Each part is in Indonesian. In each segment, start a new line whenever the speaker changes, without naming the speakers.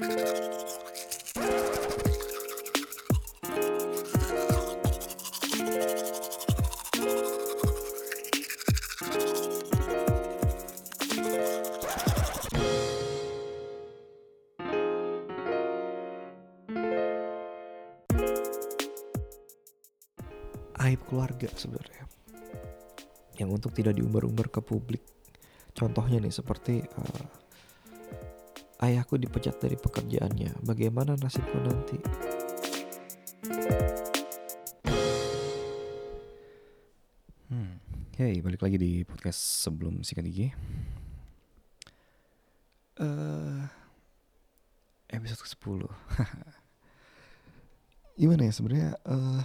aib keluarga sebenarnya. Yang untuk tidak diumbar-umbar ke publik. Contohnya nih seperti uh, ayahku dipecat dari pekerjaannya bagaimana nasibku nanti
Hmm. Hey, balik lagi di podcast sebelum sikat gigi.
eh episode ke-10 Gimana ya sebenarnya eh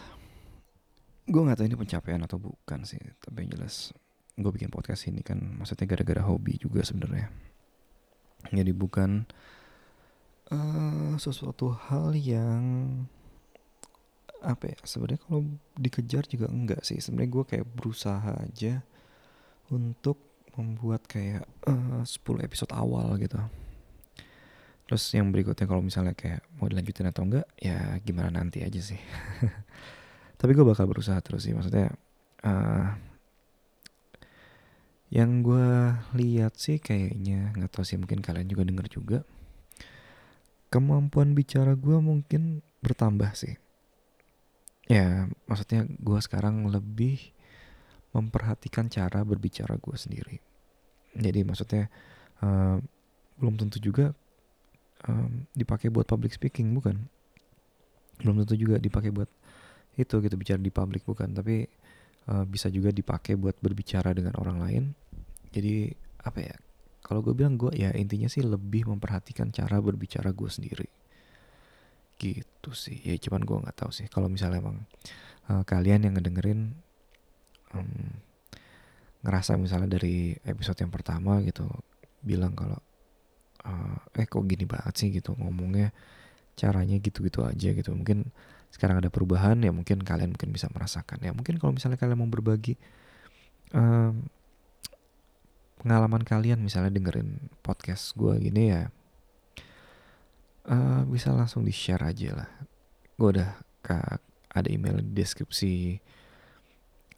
Gue nggak tahu ini pencapaian atau bukan sih, tapi yang jelas gue bikin podcast ini kan maksudnya gara-gara hobi juga sebenarnya. Jadi bukan
eh sesuatu hal yang apa ya sebenarnya kalau dikejar juga enggak sih. Sebenarnya gue kayak berusaha aja untuk membuat kayak eh, 10 episode awal gitu.
Terus yang berikutnya kalau misalnya kayak mau dilanjutin atau enggak, ya gimana nanti aja sih. Tapi gue bakal berusaha terus sih, maksudnya eh yang gue lihat sih kayaknya nggak tahu sih mungkin kalian juga denger juga kemampuan bicara gue mungkin bertambah sih. Ya maksudnya gue sekarang lebih memperhatikan cara berbicara gue sendiri. Jadi maksudnya eh, belum tentu juga em, dipakai buat public speaking bukan belum tentu juga dipakai buat itu gitu bicara di publik bukan tapi eh, bisa juga dipakai buat berbicara dengan orang lain. Jadi apa ya kalau gue bilang gue ya intinya sih lebih memperhatikan cara berbicara gue sendiri. Gitu sih. Ya cuman gue nggak tahu sih. Kalau misalnya emang eh, kalian yang ngedengerin em, ngerasa misalnya dari episode yang pertama gitu bilang kalau eh, eh kok gini banget sih? gitu ngomongnya. Caranya gitu-gitu aja gitu. Mungkin sekarang ada perubahan ya mungkin kalian mungkin bisa merasakan. Ya mungkin kalau misalnya kalian mau berbagi em, pengalaman kalian misalnya dengerin podcast gue gini ya eh, bisa langsung di share aja lah. Gue udah ada email di deskripsi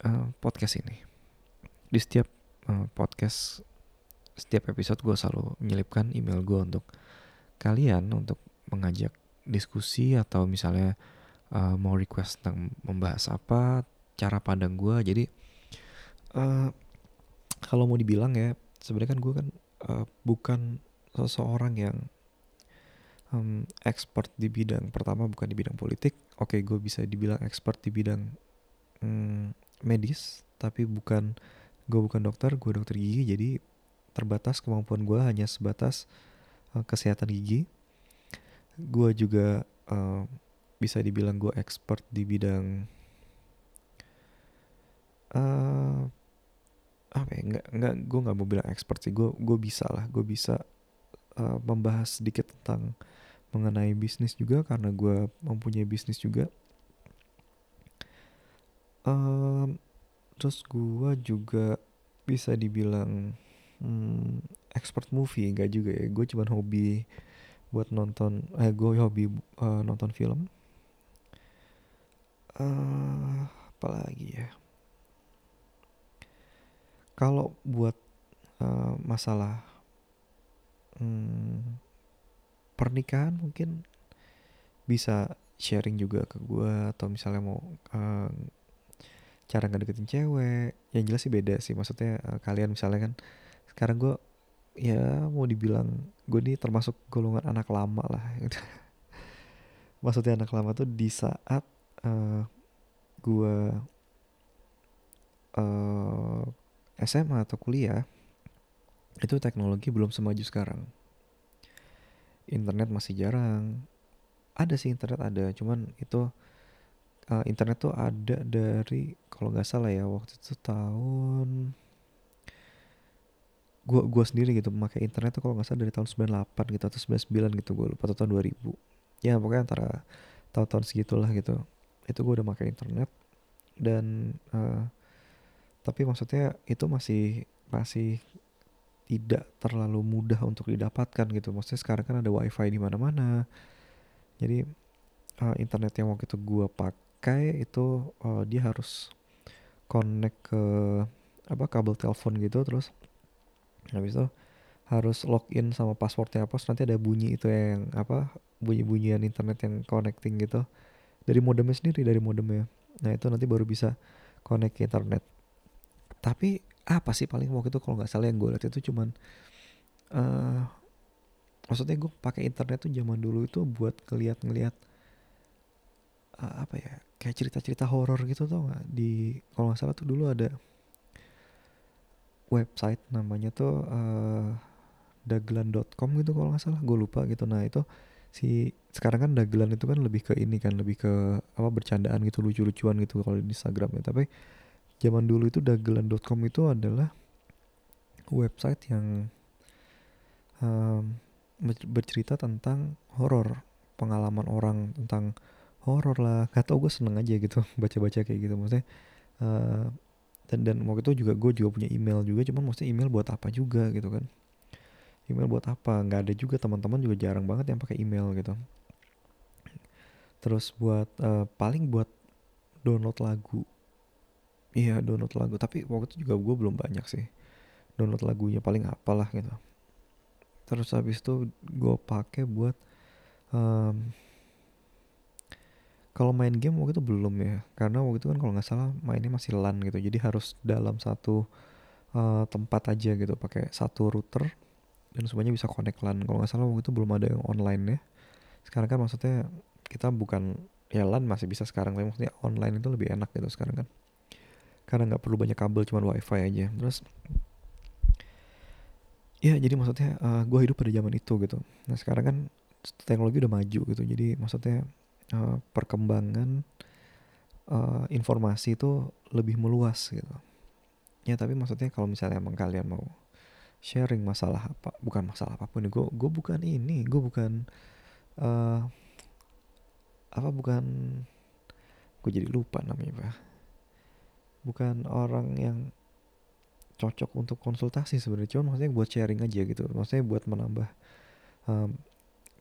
eh, podcast ini. Di setiap eh, podcast setiap episode gue selalu menyelipkan email gue untuk kalian untuk mengajak diskusi atau misalnya uh, mau request tentang membahas apa cara pandang gue jadi
eh kalau mau dibilang ya sebenarnya kan gue kan eh, bukan seseorang yang em, expert di bidang pertama bukan di bidang politik oke gue bisa dibilang expert di bidang mm, medis tapi bukan gue bukan dokter gue dokter gigi jadi terbatas kemampuan gue hanya sebatas eh, kesehatan gigi. Gue juga eh, bisa dibilang gue expert di bidang eh apa ya nggak nggak gue nggak mau bilang expert sih gue gue bisa lah gue bisa eh, membahas sedikit tentang mengenai bisnis juga karena gue mempunyai bisnis juga. Em, terus gue juga bisa dibilang hmm, expert movie enggak juga ya gue cuman hobi buat nonton eh gue hobi eh, nonton film eh apa lagi ya? Kalau buat eh, masalah hmm, pernikahan mungkin bisa sharing juga ke gue atau misalnya mau eh, cara ngedeketin cewek. Yang jelas sih beda sih maksudnya eh, kalian misalnya kan sekarang gue ya mau dibilang gue nih termasuk golongan anak lama lah. Maksudnya anak lama tuh di saat eh, gue eh, SMA atau kuliah itu teknologi belum semaju sekarang. Internet masih jarang. Ada sih internet ada. Cuman itu eh, internet tuh ada dari kalau nggak salah ya waktu itu tahun gua gua sendiri gitu memakai internet tuh kalau nggak salah dari tahun 98 gitu atau 99 gitu gue lupa atau tahun 2000 ya pokoknya antara tahun-tahun segitulah gitu itu gue udah pakai internet dan eh, tapi maksudnya itu masih masih tidak terlalu mudah untuk didapatkan gitu. Maksudnya sekarang kan ada wifi di mana-mana. Jadi uh, internet yang waktu itu gue pakai itu uh, dia harus connect ke apa kabel telepon gitu terus habis itu harus login sama passwordnya apa nanti ada bunyi itu yang apa bunyi-bunyian internet yang connecting gitu dari modemnya sendiri dari modemnya. Nah itu nanti baru bisa connect ke internet. Tapi apa sih paling waktu itu kalau nggak salah yang gue lihat itu cuman uh, maksudnya gue pakai internet tuh zaman dulu itu buat ngeliat-ngeliat uh, apa ya kayak cerita-cerita horor gitu tau gak di kalau nggak salah tuh dulu ada website namanya tuh uh, dagelan.com gitu kalau nggak salah. Gue lupa gitu. Nah itu si sekarang kan dagelan itu kan lebih ke ini kan lebih ke apa bercandaan gitu lucu-lucuan gitu kalau di Instagram ya. Tapi zaman dulu itu dagelan.com itu adalah website yang um, bercerita tentang horor pengalaman orang tentang horor lah. Gak tau gue seneng aja gitu baca-baca kayak gitu. Maksudnya uh, dan dan waktu itu juga gue juga punya email juga cuman maksudnya email buat apa juga gitu kan. Email buat apa? Nggak ada juga teman-teman juga jarang banget yang pakai email gitu terus buat uh, paling buat download lagu. Iya download lagu. Tapi waktu itu juga gue belum banyak sih download lagunya. Paling apalah gitu. Terus habis itu gue pakai buat um, kalau main game waktu itu belum ya. Karena waktu itu kan kalau nggak salah mainnya masih LAN gitu. Jadi harus dalam satu uh, tempat aja gitu. Pakai satu router dan semuanya bisa connect LAN. Kalau nggak salah waktu itu belum ada yang online ya sekarang kan maksudnya kita bukan ya LAN masih bisa sekarang tapi maksudnya online itu lebih enak gitu sekarang kan. Karena nggak perlu banyak kabel cuma wifi aja. Terus ya jadi maksudnya uh, eh, gue hidup pada zaman itu gitu. Nah sekarang kan teknologi udah maju gitu. Jadi maksudnya uh, perkembangan uh, informasi itu lebih meluas gitu. Ya tapi maksudnya kalau misalnya emang kalian mau sharing masalah apa bukan masalah apa pun gue gue bukan ini gue bukan uh, apa bukan gue jadi lupa namanya pak. Bukan orang yang cocok untuk konsultasi sebenarnya cuma maksudnya buat sharing aja gitu. Maksudnya buat menambah um,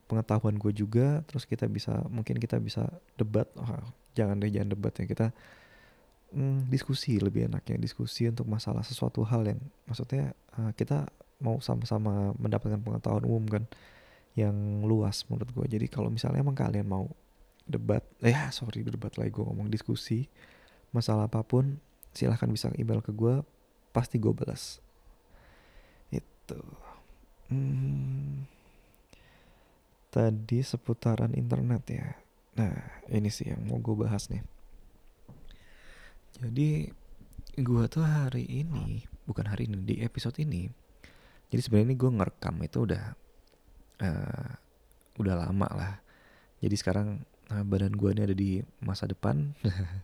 pengetahuan gue juga terus kita bisa mungkin kita bisa debat. Oh, jangan deh jangan debat ya. Kita mm, diskusi lebih enaknya. Diskusi untuk masalah sesuatu hal yang maksudnya uh, kita mau sama-sama mendapatkan pengetahuan umum kan yang luas menurut gue jadi kalau misalnya emang kalian mau debat. Eh ya sorry debat lagi gue ngomong diskusi. Masalah apa pun silahkan bisa email ke gue pasti gue balas. Itu. Hmm, tadi seputaran internet ya. Nah ini sih yang mau gue bahas nih. Jadi gue tuh hari ini bukan hari ini di episode ini. Jadi sebenarnya ini gue ngerekam itu udah uh, udah lama lah. Jadi sekarang uh, badan gue ini ada di masa depan.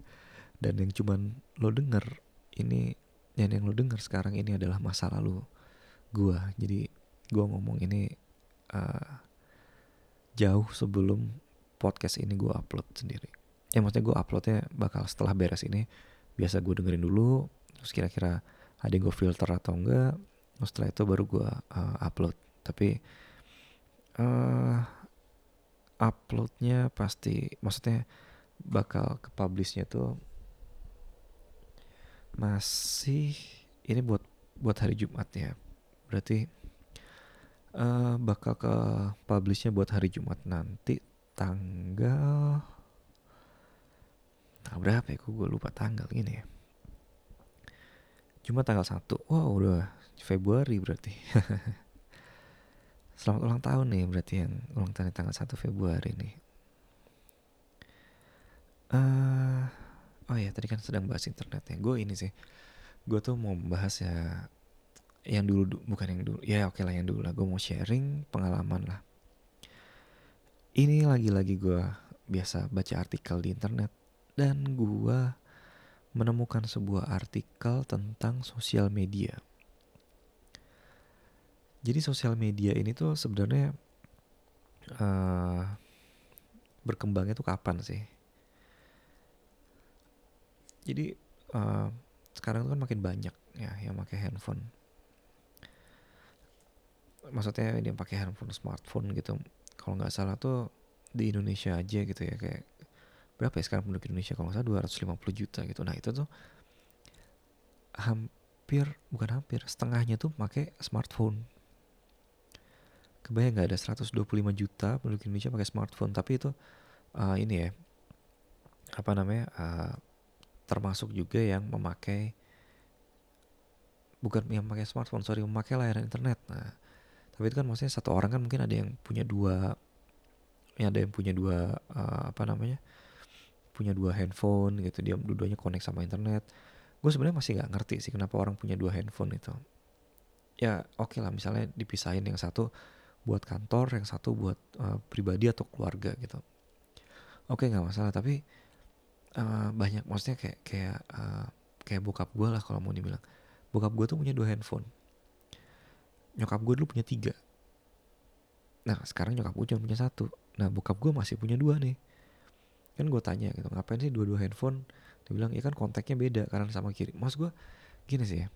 Dan yang cuman lo denger ini yang yang lo denger sekarang ini adalah masa lalu gue jadi gue ngomong ini uh, jauh sebelum podcast ini gue upload sendiri. Ya maksudnya gue uploadnya bakal setelah beres ini biasa gue dengerin dulu terus kira-kira ada yang gue filter atau enggak terus setelah itu baru gue uh, upload. Tapi uh, uploadnya pasti maksudnya bakal ke publishnya tuh masih ini buat buat hari Jumat ya. Berarti uh, bakal ke publishnya buat hari Jumat nanti tanggal tanggal berapa ya? Gue lupa tanggal ini ya. Cuma tanggal 1 Wow udah Februari berarti Selamat ulang tahun nih berarti yang ulang tahun tanggal 1 Februari nih. Uh, oh ya tadi kan sedang bahas internet ya gue ini sih gue tuh mau bahas ya yang dulu bukan yang dulu ya oke lah yang dulu lah. Gue mau sharing pengalaman lah. Ini lagi-lagi gue biasa baca artikel di internet dan gue menemukan sebuah artikel tentang sosial media jadi sosial media ini tuh sebenarnya uh, berkembangnya tuh kapan sih? Jadi uh, sekarang tuh kan makin banyak ya yang pakai handphone.
Maksudnya dia pakai handphone smartphone gitu. Kalau nggak salah tuh di Indonesia aja gitu ya kayak berapa ya sekarang penduduk Indonesia? Kalau nggak salah 250 juta gitu. Nah itu tuh hampir bukan hampir setengahnya tuh pakai smartphone kebayang nggak ada 125 juta penduduk Indonesia pakai smartphone? Tapi itu uh, ini ya apa namanya uh, termasuk juga yang memakai bukan yang memakai smartphone sorry memakai layanan internet. Nah tapi itu kan maksudnya satu orang kan mungkin ada yang punya dua ya ada yang punya dua uh, apa namanya punya dua handphone gitu dia dua-duanya connect sama internet. Gue sebenarnya masih nggak ngerti sih kenapa orang punya dua handphone itu. Ya oke okay lah misalnya dipisahin yang satu buat kantor yang satu buat uh, pribadi atau keluarga gitu. Oke nggak masalah tapi uh, banyak maksudnya kayak kayak uh, kayak bokap gue lah kalau mau dibilang. Bokap gue tuh punya dua handphone. Nyokap gue dulu punya tiga. Nah sekarang nyokap gue cuma punya satu. Nah bokap gue masih punya dua nih. Kan gue tanya gitu ngapain sih dua-dua handphone? Dia bilang ya kan kontaknya beda kanan sama kiri. Mas gue gini sih ya.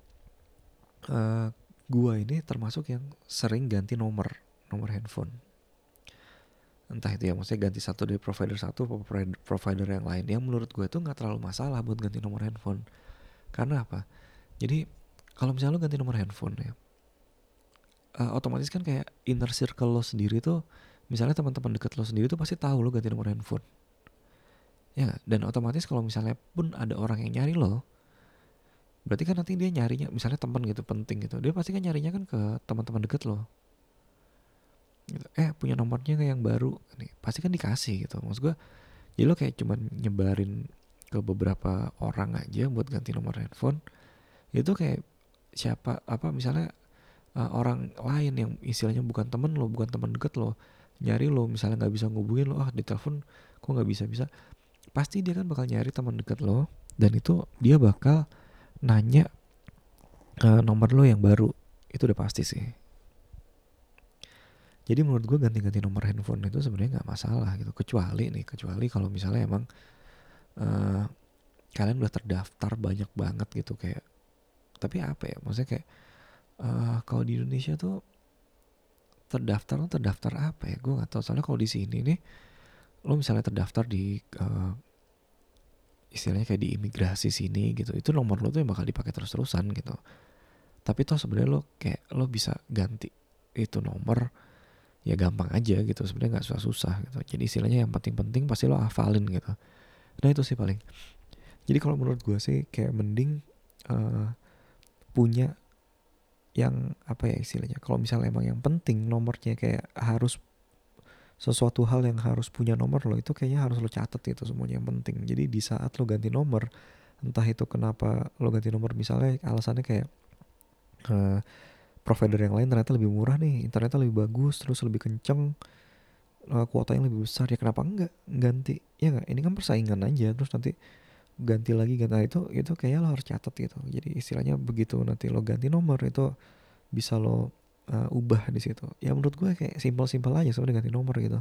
Uh, gue ini termasuk yang sering ganti nomor nomor handphone. Entah itu ya maksudnya ganti satu dari provider satu provider, yang lain. Yang menurut gue itu nggak terlalu masalah buat ganti nomor handphone. Karena apa? Jadi kalau misalnya lo ganti nomor handphone ya uh, otomatis kan kayak inner circle lo sendiri tuh misalnya teman-teman dekat lo sendiri tuh pasti tahu lo ganti nomor handphone. Ya dan otomatis kalau misalnya pun ada orang yang nyari lo berarti kan nanti dia nyarinya misalnya teman gitu penting gitu dia pasti kan nyarinya kan ke teman-teman dekat lo gitu. eh punya nomornya kayak yang baru? Nih pasti kan dikasih gitu. Maksud gue jadi lo kayak cuman nyebarin ke beberapa orang aja buat ganti nomor handphone itu kayak siapa apa misalnya uh, orang lain yang istilahnya bukan temen lo bukan teman deket lo nyari lo misalnya nggak bisa ngubungin lo ah di telepon kok nggak bisa bisa pasti dia kan bakal nyari teman deket lo dan itu dia bakal nanya uh, nomor lo yang baru. Itu udah pasti sih jadi menurut gue ganti-ganti nomor handphone itu sebenarnya nggak masalah gitu. Kecuali nih kecuali kalau misalnya emang uh, kalian udah terdaftar banyak banget gitu kayak tapi apa ya maksudnya kayak uh, kalau di Indonesia tuh terdaftar lo terdaftar apa ya? Gue nggak tahu. Soalnya kalau di sini nih lo misalnya terdaftar di uh, istilahnya kayak di imigrasi sini gitu itu nomor lo tuh yang bakal dipakai terus terusan gitu. Tapi toh sebenarnya lo kayak lo bisa ganti itu nomor ya gampang aja gitu sebenarnya nggak susah susah gitu. Jadi istilahnya yang penting penting pasti lo hafalin gitu. Nah itu sih paling. Jadi kalau menurut gue sih kayak mending uh, punya yang apa ya istilahnya kalau misalnya emang yang penting nomornya kayak harus sesuatu hal yang harus punya nomor lo itu kayaknya harus lo catat itu semuanya yang penting. Jadi di saat lo ganti nomor entah itu kenapa lo ganti nomor misalnya alasannya kayak uh, provider yang lain ternyata lebih murah nih internetnya lebih bagus terus lebih kenceng uh, kuotanya lebih besar ya kenapa enggak ganti? Ya enggak ini kan persaingan aja terus nanti ganti lagi ganti nah, itu itu kayaknya lo harus catat gitu. Jadi istilahnya begitu nanti lo ganti nomor itu bisa lo uh, ubah di situ. Ya menurut gue kayak simpel-simpel aja sebenarnya ganti nomor gitu.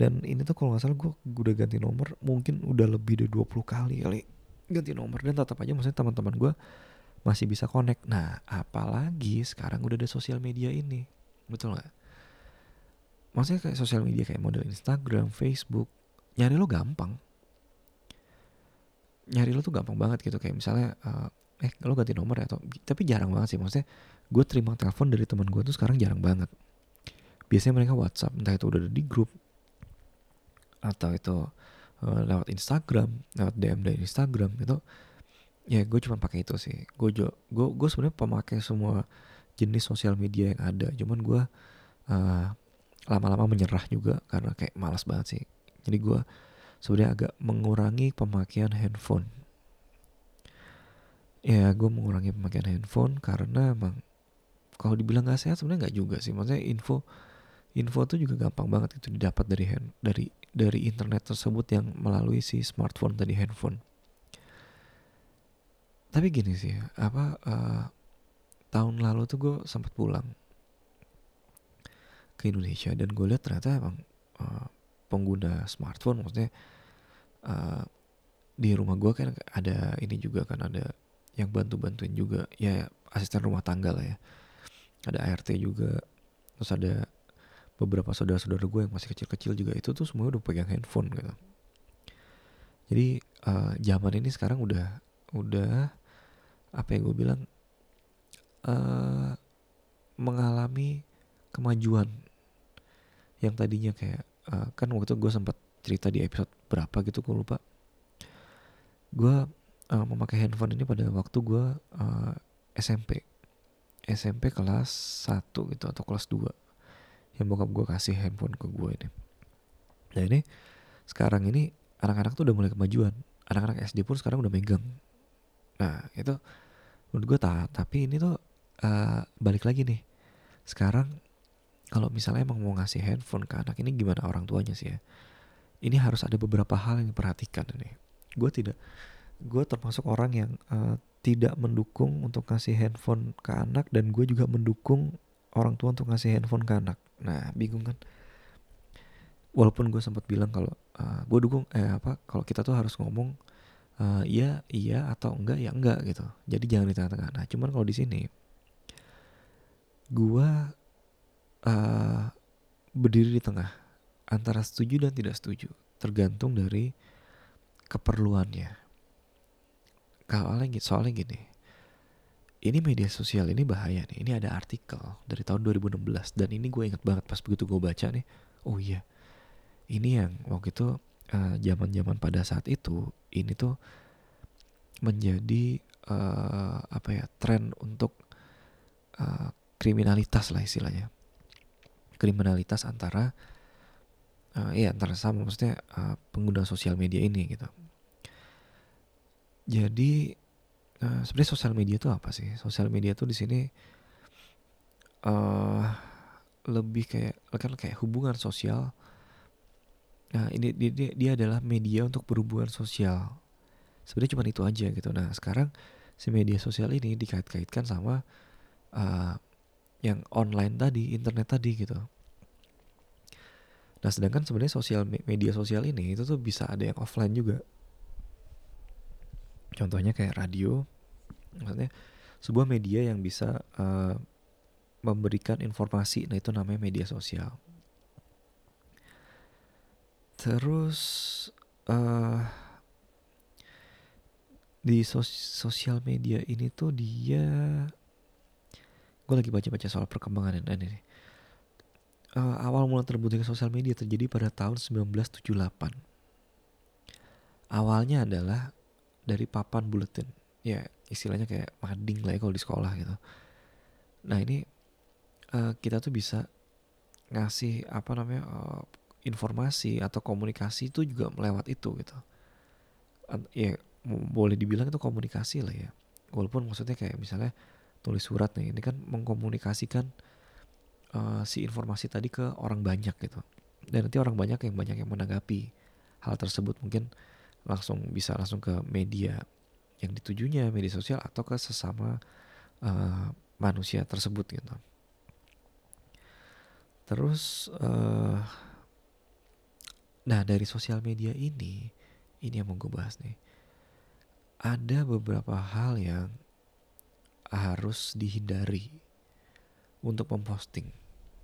Dan ini tuh kalau nggak salah gue udah ganti nomor mungkin udah lebih dari 20 kali kali ganti nomor. Dan tetap aja maksudnya teman-teman gue masih bisa connect. Nah apalagi sekarang udah ada sosial media ini. Betul nggak? Maksudnya kayak sosial media kayak model Instagram Facebook nyari lo gampang. Nyari lo tuh gampang banget gitu. Kayak misalnya uh, eh lo ganti nomor ya atau tapi jarang banget sih. Maksudnya gue terima telepon dari teman gue tuh sekarang jarang banget. Biasanya mereka WhatsApp entah itu udah ada di grup atau itu uh, lewat Instagram lewat DM dari Instagram gitu ya gue cuma pakai itu sih gue gue gue sebenarnya pemakai semua jenis sosial media yang ada cuman gue uh, lama-lama menyerah juga karena kayak malas banget sih jadi gue sebenarnya agak mengurangi pemakaian handphone. Ya, gue mengurangi pemakaian handphone karena emang kalau dibilang gak sehat sebenarnya nggak juga sih. Maksudnya info info tuh juga gampang banget itu didapat dari hand, dari dari internet tersebut yang melalui si smartphone tadi handphone. Tapi gini sih, apa uh, tahun lalu tuh gue sempat pulang ke Indonesia dan gue lihat ternyata emang uh, pengguna smartphone maksudnya uh, di rumah gue kan ada ini juga kan ada yang bantu bantuin juga. Ya asisten rumah tangga lah ya. Ada ART juga. Terus ada beberapa saudara-saudara gue yang masih kecil-kecil juga. Itu tuh semua udah pegang handphone gitu. Jadi uh, zaman ini sekarang udah udah apa yang gue bilang uh, mengalami kemajuan yang tadinya kayak uh, kan waktu gue sempat cerita di episode berapa gitu gue lupa. Gue uh, memakai handphone ini pada waktu gue uh, SMP SMP kelas 1 gitu atau kelas 2 yang bokap gue kasih handphone ke gue ini. Nah ini sekarang ini anak-anak tuh udah mulai kemajuan. Anak-anak SD pun sekarang udah megang nah itu menurut gue tak tapi ini tuh uh, balik lagi nih. Sekarang kalau misalnya emang mau ngasih handphone ke anak ini gimana orang tuanya sih ya? Ini harus ada beberapa hal yang diperhatikan ini. Gue tidak gue termasuk orang yang uh, tidak mendukung untuk ngasih handphone ke anak dan gue juga mendukung orang tua untuk ngasih handphone ke anak. Nah bingung kan? Walaupun gue sempat bilang kalau uh, eh, gue dukung eh apa kalau kita tuh harus ngomong uh, iya iya atau enggak ya enggak gitu. Jadi jangan di tengah-tengah. Nah cuman kalau di sini gue uh, berdiri di tengah antara setuju dan tidak setuju tergantung dari keperluannya. Soalnya, soalnya gini. Ini media sosial ini bahaya nih. Ini ada artikel dari tahun 2016 dan ini gue inget banget pas begitu gue baca nih. Oh iya. Ini yang waktu itu zaman uh, zaman -zaman pada saat itu ini tuh menjadi uh, apa ya tren untuk uh, kriminalitas lah istilahnya. Kriminalitas antara uh, ya antara sama maksudnya uh, pengguna sosial media ini gitu. Jadi uh, sebenarnya sosial media itu apa sih? Sosial media tuh di sini uh, lebih kayak kan kayak hubungan sosial nah ini dia, dia, adalah media untuk berhubungan sosial sebenarnya cuma itu aja gitu nah sekarang si media sosial ini dikait-kaitkan sama uh, yang online tadi internet tadi gitu Nah sedangkan sebenarnya sosial media sosial ini itu tuh bisa ada yang offline juga. Contohnya kayak radio, maksudnya sebuah media yang bisa uh, memberikan informasi, nah itu namanya media sosial. Terus uh, di sos sosial media ini tuh dia, gue lagi baca-baca soal perkembangan ini. nih uh, awal mula terbentuknya sosial media terjadi pada tahun 1978. Awalnya adalah dari papan buletin. Ya, istilahnya kayak mading lah ya kalau di sekolah gitu. Nah, ini uh, kita tuh bisa ngasih apa namanya uh, informasi atau komunikasi itu juga melewat itu gitu. Ya boleh dibilang itu komunikasi lah ya. Walaupun maksudnya kayak misalnya tulis surat nih, ini kan mengkomunikasikan uh, si informasi tadi ke orang banyak gitu dan nanti orang banyak yang banyak yang menanggapi hal tersebut mungkin langsung bisa langsung ke media yang ditujunya media sosial atau ke sesama uh, manusia tersebut gitu terus uh, nah dari sosial media ini ini yang mau gue bahas nih ada beberapa hal yang harus dihindari untuk memposting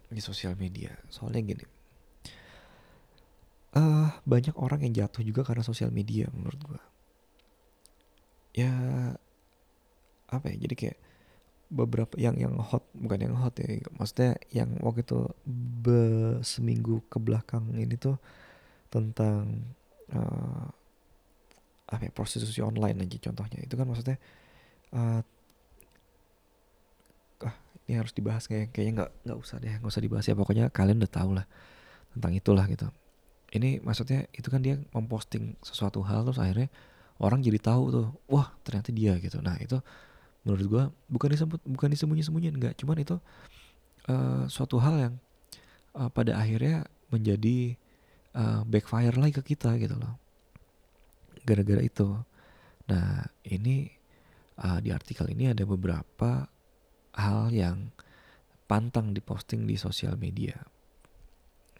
di sosial media. Soalnya gini, uh, banyak orang yang jatuh juga karena sosial media menurut gua. Ya apa ya? Jadi kayak beberapa yang yang hot bukan yang hot ya maksudnya yang waktu itu be, seminggu ke belakang ini tuh tentang uh, apa ya prostitusi online aja contohnya. Itu kan maksudnya uh, ini harus dibahas kayak kayaknya nggak nggak usah deh nggak usah dibahas ya. Pokoknya kalian udah tahu lah tentang itulah gitu. Ini maksudnya itu kan dia memposting sesuatu hal terus akhirnya orang jadi tahu tuh wah ternyata dia gitu. Nah itu menurut gua bukan disebut bukan disembunyi sembunyiin nggak. Cuman itu uh, suatu hal yang uh, pada akhirnya menjadi uh, backfire lagi ke kita gitu loh gara-gara itu nah ini uh, di artikel ini ada beberapa hal yang pantang diposting di sosial media.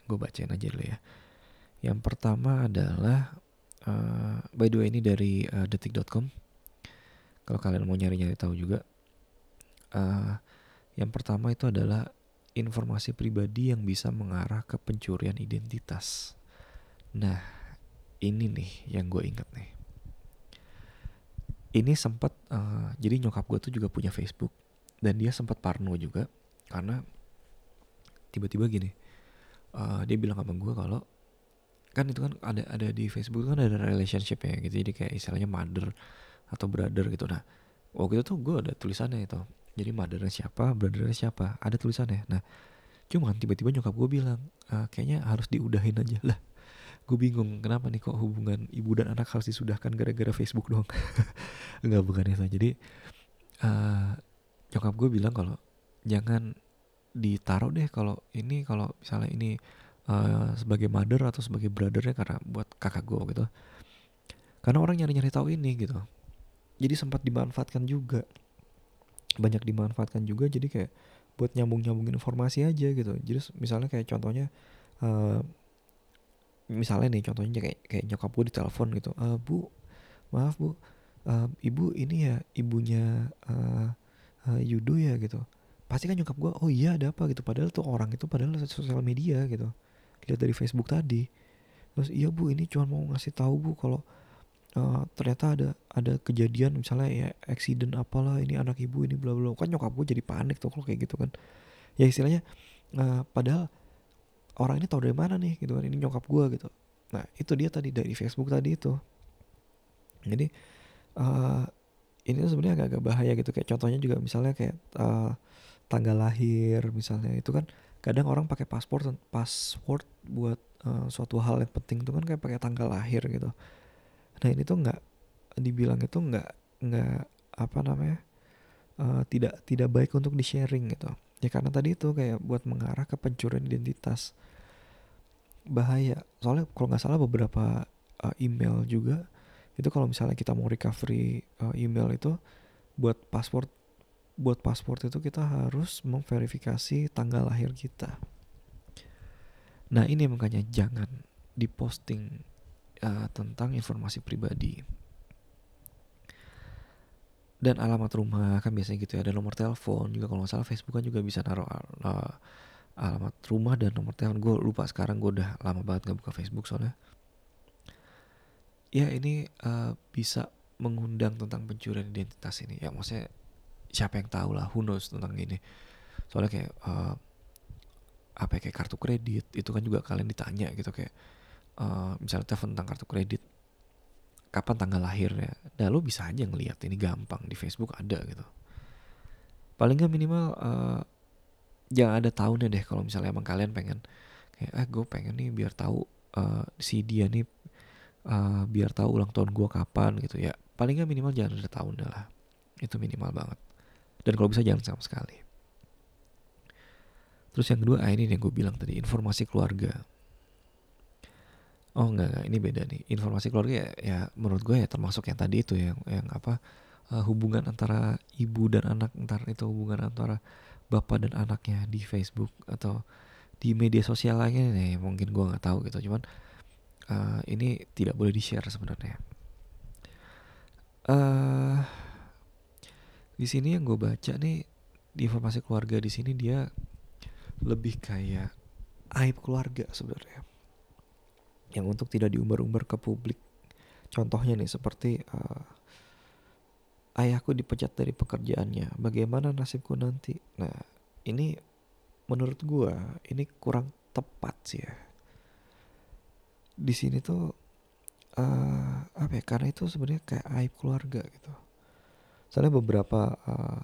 Gue bacain aja dulu ya. Yang pertama adalah, uh, by the way ini dari uh, detik.com. Kalau kalian mau nyari-nyari tahu juga. Uh, Yang pertama itu adalah informasi pribadi yang bisa mengarah ke pencurian identitas. Nah, ini nih yang gue inget nih. Ini sempat uh, jadi nyokap gue tuh juga punya Facebook. Dan dia sempat parno juga karena tiba-tiba gini uh, dia bilang sama gue kalau kan itu kan ada ada di Facebook kan ada relationship ya gitu jadi kayak istilahnya mother atau brother gitu. Nah waktu itu tuh gue ada tulisannya itu jadi mothernya siapa brothernya siapa ada tulisannya. Nah cuman tiba-tiba nyokap gue bilang e, kayaknya harus diudahin aja lah gue bingung kenapa nih kok hubungan ibu dan anak harus disudahkan gara-gara Facebook dong nggak bukan itu jadi uh, nyokap gue bilang kalau jangan ditaruh deh kalau ini kalau misalnya ini uh, sebagai mother atau sebagai brothernya karena buat kakak gue gitu. Karena orang nyari-nyari tahu ini gitu. Jadi sempat dimanfaatkan juga. Banyak dimanfaatkan juga jadi kayak buat nyambung-nyambungin informasi aja gitu. Jadi misalnya kayak contohnya uh, misalnya nih contohnya kayak kayak nyokap gue ditelepon gitu uh, bu maaf bu uh, ibu ini ya ibunya uh, uh, Yudo ya gitu. Pasti kan nyokap gue oh iya ada apa? gitu. Padahal tuh orang itu padahal sosial media gitu. Lihat dari Facebook tadi. Terus iya bu ini cuma mau ngasih tahu bu kalau uh, ternyata ada ada kejadian misalnya ya accident apalah ini anak ibu ini bla bla kan nyokap gue jadi panik tuh kalau kayak gitu kan. Ya istilahnya uh, padahal orang ini tahu dari mana nih gitu kan ini nyokap gue gitu. Nah itu dia tadi dari Facebook tadi itu. Jadi uh, ini sebenarnya agak-agak bahaya gitu. Kayak contohnya juga misalnya kayak uh, tanggal lahir misalnya itu kan kadang orang pakai paspor password buat uh, suatu hal yang penting itu kan kayak pakai tanggal lahir gitu. Nah ini tuh nggak dibilang itu nggak nggak apa namanya uh, tidak tidak baik untuk di sharing gitu. Ya karena tadi itu kayak buat mengarah ke pencurian identitas bahaya. Soalnya kalau nggak salah beberapa uh, email juga itu kalau misalnya kita mau recovery uh, email itu buat password buat paspor itu kita harus memverifikasi tanggal lahir kita. Nah ini makanya jangan diposting uh, tentang informasi pribadi dan alamat rumah kan biasanya gitu ya. Ada nomor telepon juga kalau nggak salah Facebook kan juga bisa naruh uh, alamat rumah dan nomor telepon. Gue lupa sekarang gue udah lama banget nggak buka Facebook soalnya. Ya ini uh, bisa mengundang tentang pencurian identitas ini. Ya maksudnya siapa yang tahu lah who knows tentang ini. Soalnya kayak uh, apa ya, kayak kartu kredit itu kan juga kalian ditanya gitu kayak uh, misalnya telepon tentang kartu kredit kapan tanggal lahirnya. Nah lu bisa aja ngeliat ini gampang di Facebook ada gitu. Paling nggak minimal uh, jangan ada tahunnya deh kalau misalnya emang kalian pengen. Kayak ah gue pengen nih biar tahu uh, si dia nih uh, biar tahu ulang tahun gue kapan gitu. Ya paling nggak minimal jangan ada tahunnya lah. Itu minimal banget. Dan kalau bisa jangan sama sekali. Terus yang kedua ah ini yang gue bilang tadi informasi keluarga Oh enggak, enggak, ini beda nih. Informasi keluarga ya, ya menurut gue ya termasuk yang tadi itu yang yang apa uh, hubungan antara ibu dan anak, entar itu hubungan antara bapak dan anaknya di Facebook atau di media sosial lainnya nih mungkin gue nggak tahu gitu. Cuman uh, ini tidak boleh di share sebenarnya. Uh, di sini yang gue baca nih di informasi keluarga di sini dia lebih kayak aib keluarga sebenarnya yang untuk tidak diumbar-umbar ke publik. Contohnya nih seperti uh, ayahku dipecat dari pekerjaannya, bagaimana nasibku nanti? Nah, ini menurut gua ini kurang tepat sih ya. Di sini tuh uh, apa ya? Karena itu sebenarnya kayak aib keluarga gitu. Soalnya beberapa uh,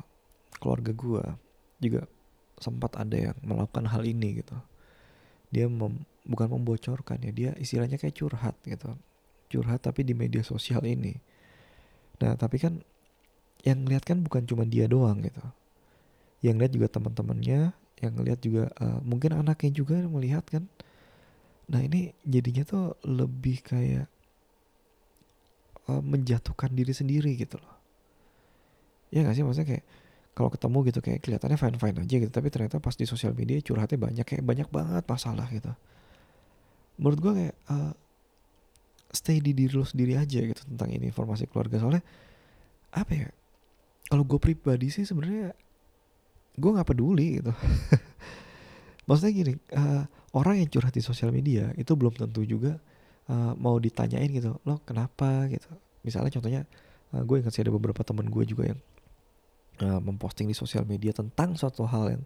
keluarga gua juga sempat ada yang melakukan hal ini gitu. Dia mem bukan membocorkan ya dia istilahnya kayak curhat gitu. Curhat tapi di media sosial ini. Nah tapi kan yang ngeliat kan bukan cuma dia doang gitu. Yang lihat juga teman-temannya yang ngeliat juga uh, mungkin anaknya juga melihat kan. Nah ini jadinya tuh lebih kayak uh, menjatuhkan diri sendiri gitu loh. Ya gak sih? Maksudnya kayak kalau ketemu gitu kayak kelihatannya fine fine aja gitu. Tapi ternyata pas di sosial media curhatnya banyak kayak banyak banget masalah gitu menurut gue kayak uh, stay di diri lo sendiri aja gitu tentang ini informasi keluarga. Soalnya apa ya kalau gue pribadi sih sebenarnya
gue nggak peduli gitu. Maksudnya gini uh, orang yang curhat di sosial media itu belum tentu juga uh, mau ditanyain gitu lo kenapa? gitu. Misalnya contohnya uh, gue ingat sih ada beberapa teman gue juga yang uh, memposting di sosial media tentang suatu hal yang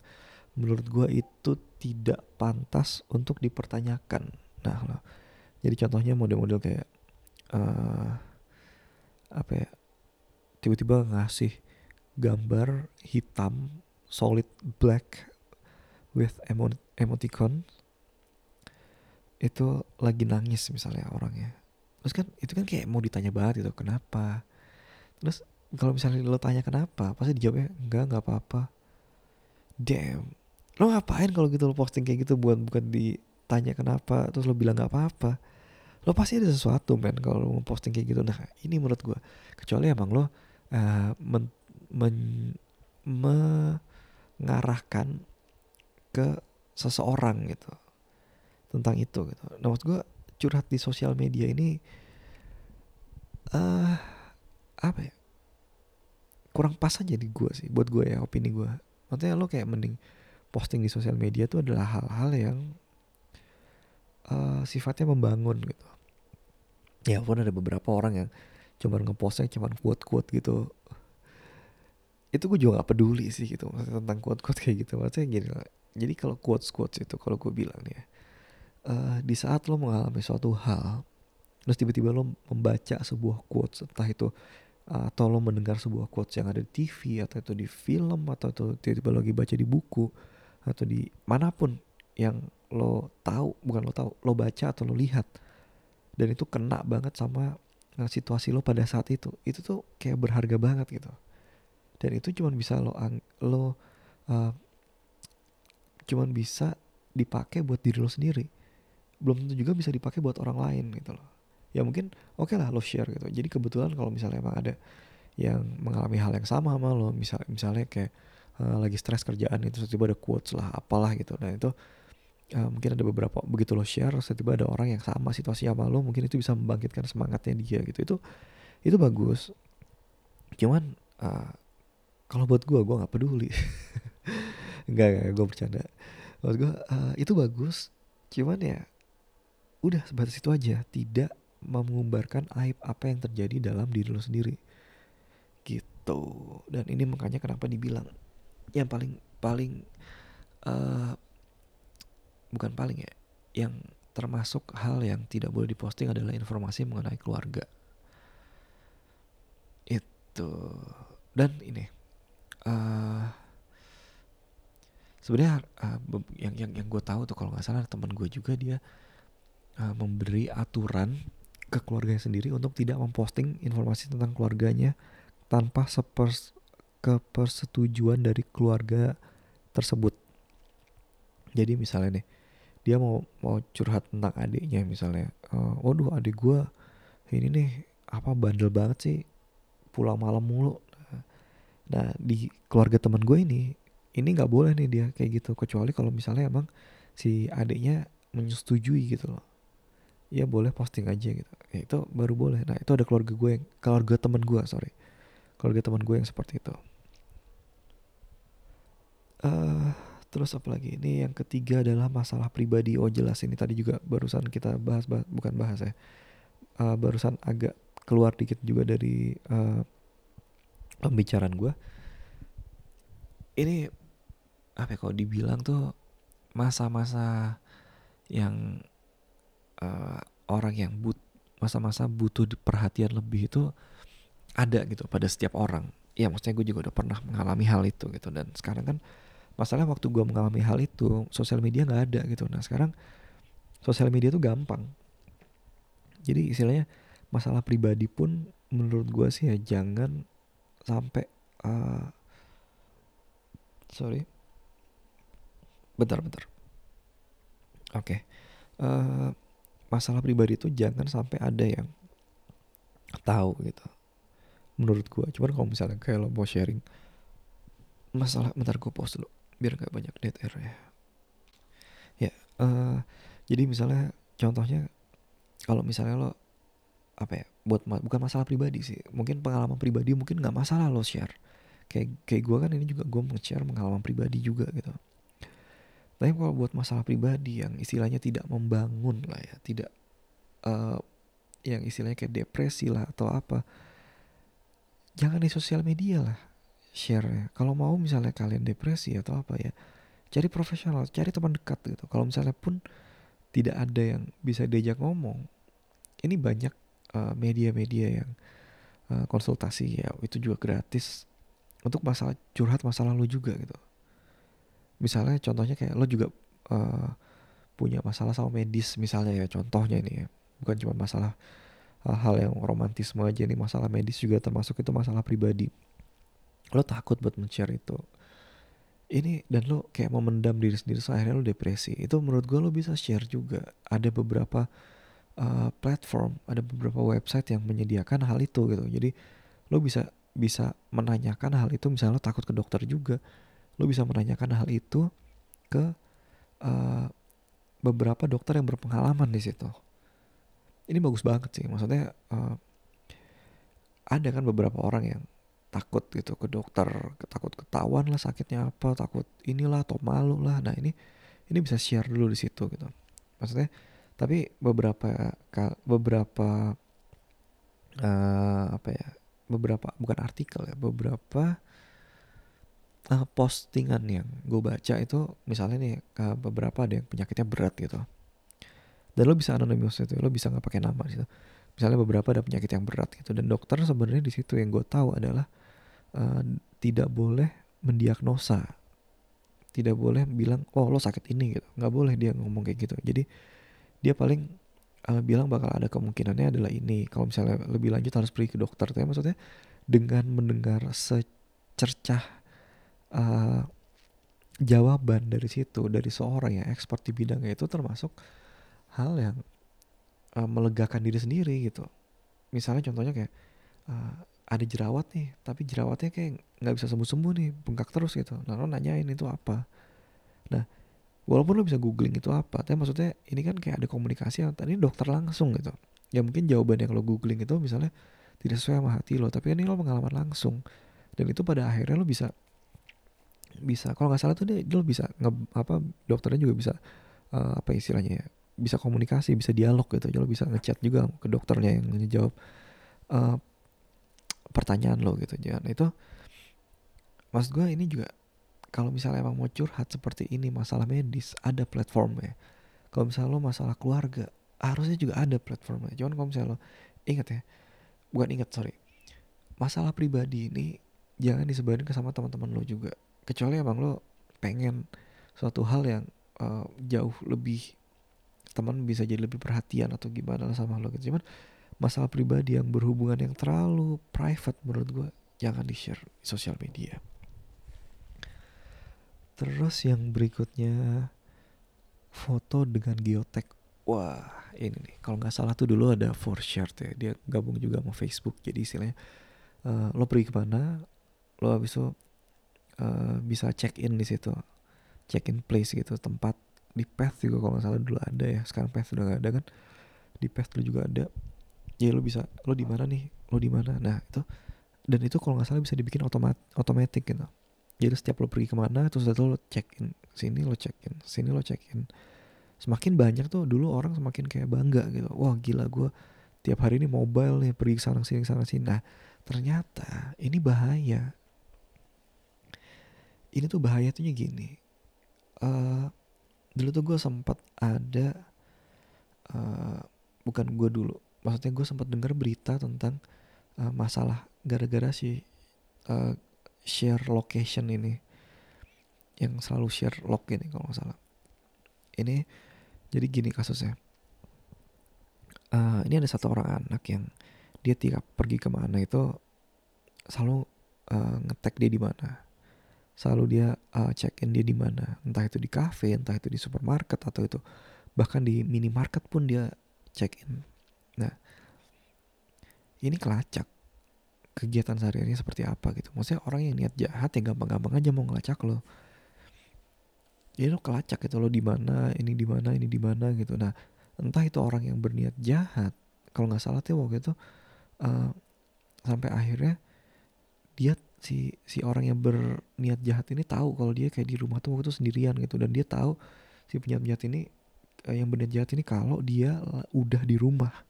menurut gue itu tidak pantas untuk dipertanyakan nah lo jadi contohnya model-model kayak uh, apa ya tiba-tiba ngasih gambar hitam solid black with emo emoticon itu lagi nangis misalnya orangnya. Terus kan itu kan kayak mau ditanya banget itu kenapa? Terus kalau misalnya lo tanya kenapa pasti dijawabnya enggak enggak apa-apa. Damn lo ngapain kalau gitu lo posting kayak gitu buat bukan ditanya kenapa terus lo bilang nggak apa-apa lo pasti ada sesuatu men kalau lo posting kayak gitu nah ini menurut gue kecuali emang lo uh, men, men, mengarahkan ke seseorang gitu tentang itu gitu. Nah maksud gue curhat di sosial media ini uh, apa ya kurang pas aja di gue sih buat gue ya opini gue. Maksudnya lo kayak mending posting di sosial media itu adalah hal-hal yang uh, sifatnya membangun gitu. Ya pun ada beberapa orang yang cuma ngepostnya cuma quote-quote gitu. Itu gue juga gak peduli sih gitu maksudnya tentang quote-quote kayak gitu. Maksudnya gini Jadi kalau quotes-quotes itu kalau gue bilang ya uh, di saat lo mengalami suatu hal terus tiba-tiba lo membaca sebuah quotes entah itu atau lo mendengar sebuah quotes yang ada di TV atau itu di film atau itu tiba-tiba lagi baca di buku atau di mana pun yang lo tahu bukan lo tahu lo baca atau lo lihat. Dan itu kena banget sama uh, situasi lo pada saat itu. Itu tuh kayak berharga banget gitu. Dan itu cuma bisa lo lo uh, cuman bisa dipakai buat diri lo sendiri. Belum tentu juga bisa dipakai buat orang lain gitu loh. Ya mungkin oke okay lah lo share gitu. Jadi kebetulan kalau misalnya emang ada yang mengalami hal yang sama sama lo misal misalnya kayak uh, lagi stres kerjaan itu tiba-tiba ada quotes lah apalah gitu. Nah itu uh, mungkin ada beberapa begitu lo share tiba-tiba ada orang yang sama situasi sama lo mungkin itu bisa membangkitkan semangatnya dia gitu. Itu itu bagus. Cuman uh, kalau buat gue gue nggak peduli. Nggak nggak gue bercanda. Buat gue uh, itu bagus cuman ya udah sebatas itu aja. Tidak mengumbarkan aib apa yang terjadi dalam diri lo sendiri. Gitu. Dan ini makanya kenapa dibilang yang paling paling uh, bukan paling ya yang termasuk hal yang tidak boleh diposting adalah informasi mengenai keluarga itu dan ini uh, sebenarnya uh, yang yang yang gue tahu tuh kalau nggak salah teman gue juga dia uh, memberi aturan ke keluarganya sendiri untuk tidak memposting informasi tentang keluarganya tanpa sepers kepersetujuan dari keluarga tersebut. Jadi misalnya nih, dia mau mau curhat tentang adiknya misalnya, uh, waduh adik gue ini nih apa bandel banget sih pulang malam mulu. Nah di keluarga teman gue ini, ini nggak boleh nih dia kayak gitu kecuali kalau misalnya emang si adiknya menyetujui gitu loh. Ya boleh posting aja gitu. Ya, itu baru boleh. Nah itu ada keluarga gue yang keluarga teman gue sorry. Keluarga teman gue yang seperti itu. Uh, terus apa lagi ini yang ketiga adalah masalah pribadi. Oh jelas ini tadi juga barusan kita bahas, bahas bukan bahas ya. Uh, barusan agak keluar dikit juga dari uh, pembicaraan gue ini apa ya, kalau dibilang tuh masa-masa yang uh, orang yang but masa-masa butuh perhatian lebih itu ada gitu pada setiap orang. Ya maksudnya gue juga udah pernah mengalami hal itu gitu. Dan sekarang kan masalah waktu gue mengalami hal itu sosial media nggak ada gitu. Nah sekarang sosial media tuh gampang. Jadi istilahnya masalah pribadi pun menurut gue sih ya jangan sampai uh, sorry bentar bentar oke okay. uh, eh, masalah pribadi itu jangan sampai ada yang tahu gitu menurut gue cuman kalau misalnya kayak lo mau sharing masalah bentar gue post dulu biar gak banyak dead air ya. Ya uh, jadi misalnya contohnya kalau misalnya lo apa ya buat ma bukan masalah pribadi sih mungkin pengalaman pribadi mungkin nggak masalah lo share. Kayak kayak gue kan ini juga gue nge-share pengalaman pribadi juga gitu. Tapi kalau buat masalah pribadi yang istilahnya tidak membangun lah ya tidak uh, yang istilahnya kayak depresi lah atau apa jangan di sosial media lah share ya. Kalau mau misalnya kalian depresi atau apa ya cari profesional cari teman dekat gitu. Kalau misalnya pun tidak ada yang bisa diajak ngomong ini banyak uh, media-media uh, yang uh, konsultasi ya itu juga gratis untuk masalah curhat masalah lo juga gitu. Misalnya contohnya kayak lo juga uh, punya masalah sama medis misalnya ya contohnya ini ya. Bukan cuma masalah hal-hal yang romantisme aja nih masalah medis juga termasuk itu masalah pribadi lo takut buat men-share itu. Ini dan lo kayak memendam diri sendiri akhirnya lo depresi. Itu menurut gue lo bisa share juga. Ada beberapa uh, platform ada beberapa website yang menyediakan hal itu gitu. Jadi lo bisa bisa menanyakan hal itu. Misalnya lo takut ke dokter juga. Lo bisa menanyakan hal itu ke uh, beberapa dokter yang berpengalaman di situ. Ini bagus banget sih. Maksudnya uh, ada kan beberapa orang yang takut gitu ke dokter takut ketahuan lah sakitnya apa takut inilah atau malu lah. Nah ini ini bisa share dulu di situ gitu. Maksudnya tapi beberapa beberapa uh, apa ya beberapa bukan artikel ya beberapa uh, postingan yang gue baca itu misalnya nih uh, beberapa ada yang penyakitnya berat gitu. Dan lo bisa anonimus itu lo bisa nggak pakai nama gitu misalnya beberapa ada penyakit yang berat gitu dan dokter sebenarnya di situ yang gue tahu adalah uh, tidak boleh mendiagnosa. Tidak boleh bilang oh lo sakit ini gitu. Nggak boleh dia ngomong kayak gitu. Jadi dia paling uh, bilang bakal ada kemungkinannya adalah ini. Kalau misalnya lebih lanjut harus pergi ke dokter. Tapi maksudnya dengan mendengar secercah uh, jawaban dari situ dari seorang yang ekspor di bidangnya itu termasuk hal yang uh, melegakan diri sendiri gitu. Misalnya contohnya kayak uh, ada jerawat nih tapi jerawatnya kayak nggak bisa sembuh sembuh nih bengkak terus gitu. Nah lo nanyain itu apa. Nah walaupun lo bisa googling itu apa tapi maksudnya ini kan kayak ada komunikasi yang tadi dokter langsung gitu. Ya mungkin jawaban yang lo googling itu misalnya tidak sesuai sama hati lo tapi ini lo pengalaman langsung. Dan itu pada akhirnya lo bisa bisa kalau nggak salah tuh dia lo bisa nge, apa dokternya juga bisa uh, apa istilahnya ya bisa komunikasi bisa dialog gitu. Jadi lo bisa ngechat juga ke dokternya yang ngejawab uh, pertanyaan lo gitu jangan itu maksud gue ini juga kalau misalnya emang mau curhat seperti ini masalah medis ada platformnya. Kalau misalnya lo masalah keluarga harusnya juga ada platformnya. Cuman kalau misalnya lo ingat ya bukan ingat sorry. Masalah pribadi ini jangan disebarin ke sama teman-teman lo juga. Kecuali emang lo pengen suatu hal yang uh, jauh lebih teman bisa jadi lebih perhatian atau gimana sama lo gitu. Cuman masalah pribadi yang berhubungan yang terlalu private menurut gue jangan di share di sosial media. Terus yang berikutnya foto dengan geotek. Wah ini nih kalau nggak salah tuh dulu ada for share ya dia gabung juga sama Facebook jadi istilahnya uh, lo pergi ke mana lo habis itu uh, bisa check in di situ check in place gitu tempat di path juga kalau nggak salah dulu ada ya sekarang path udah nggak ada kan di path lu juga ada ya lo bisa lo di mana nih? Lo di mana? Nah itu dan itu kalau nggak salah bisa dibikin otomat otomatis gitu. Jadi setiap lo pergi ke mana terus lo check in sini lo check in sini lo check in semakin banyak tuh dulu orang semakin kayak bangga gitu. Wah gila gue tiap hari ini mobile nih pergi sana sini sana sini. Nah ternyata ini bahaya. Ini tuh bahaya tuh gini uh, dulu tuh gue sempat ada uh, bukan gue dulu maksudnya gue sempat dengar berita tentang uh, masalah gara-gara si uh, share location ini. Yang selalu share log ini kalau nggak salah. Ini jadi gini kasusnya. Uh, ini ada satu orang anak yang dia tiap pergi ke mana itu selalu uh, ngetek dia di mana. Selalu dia uh, check in dia di mana. Entah itu di cafe entah itu di supermarket atau itu bahkan di minimarket pun dia check in Nah, ini kelacak kegiatan sehari-harinya seperti apa gitu. Maksudnya orang yang niat jahat ya gampang-gampang aja mau ngelacak lo. Jadi lo kelacak gitu lo di mana, ini di mana, ini di mana gitu. Nah, entah itu orang yang berniat jahat. Kalau nggak salah tuh waktu itu uh, sampai akhirnya dia si si orang yang berniat jahat ini tahu kalau dia kayak di rumah tuh waktu itu sendirian gitu dan dia tahu si penjahat jahat ini uh, yang berniat jahat ini kalau dia udah di rumah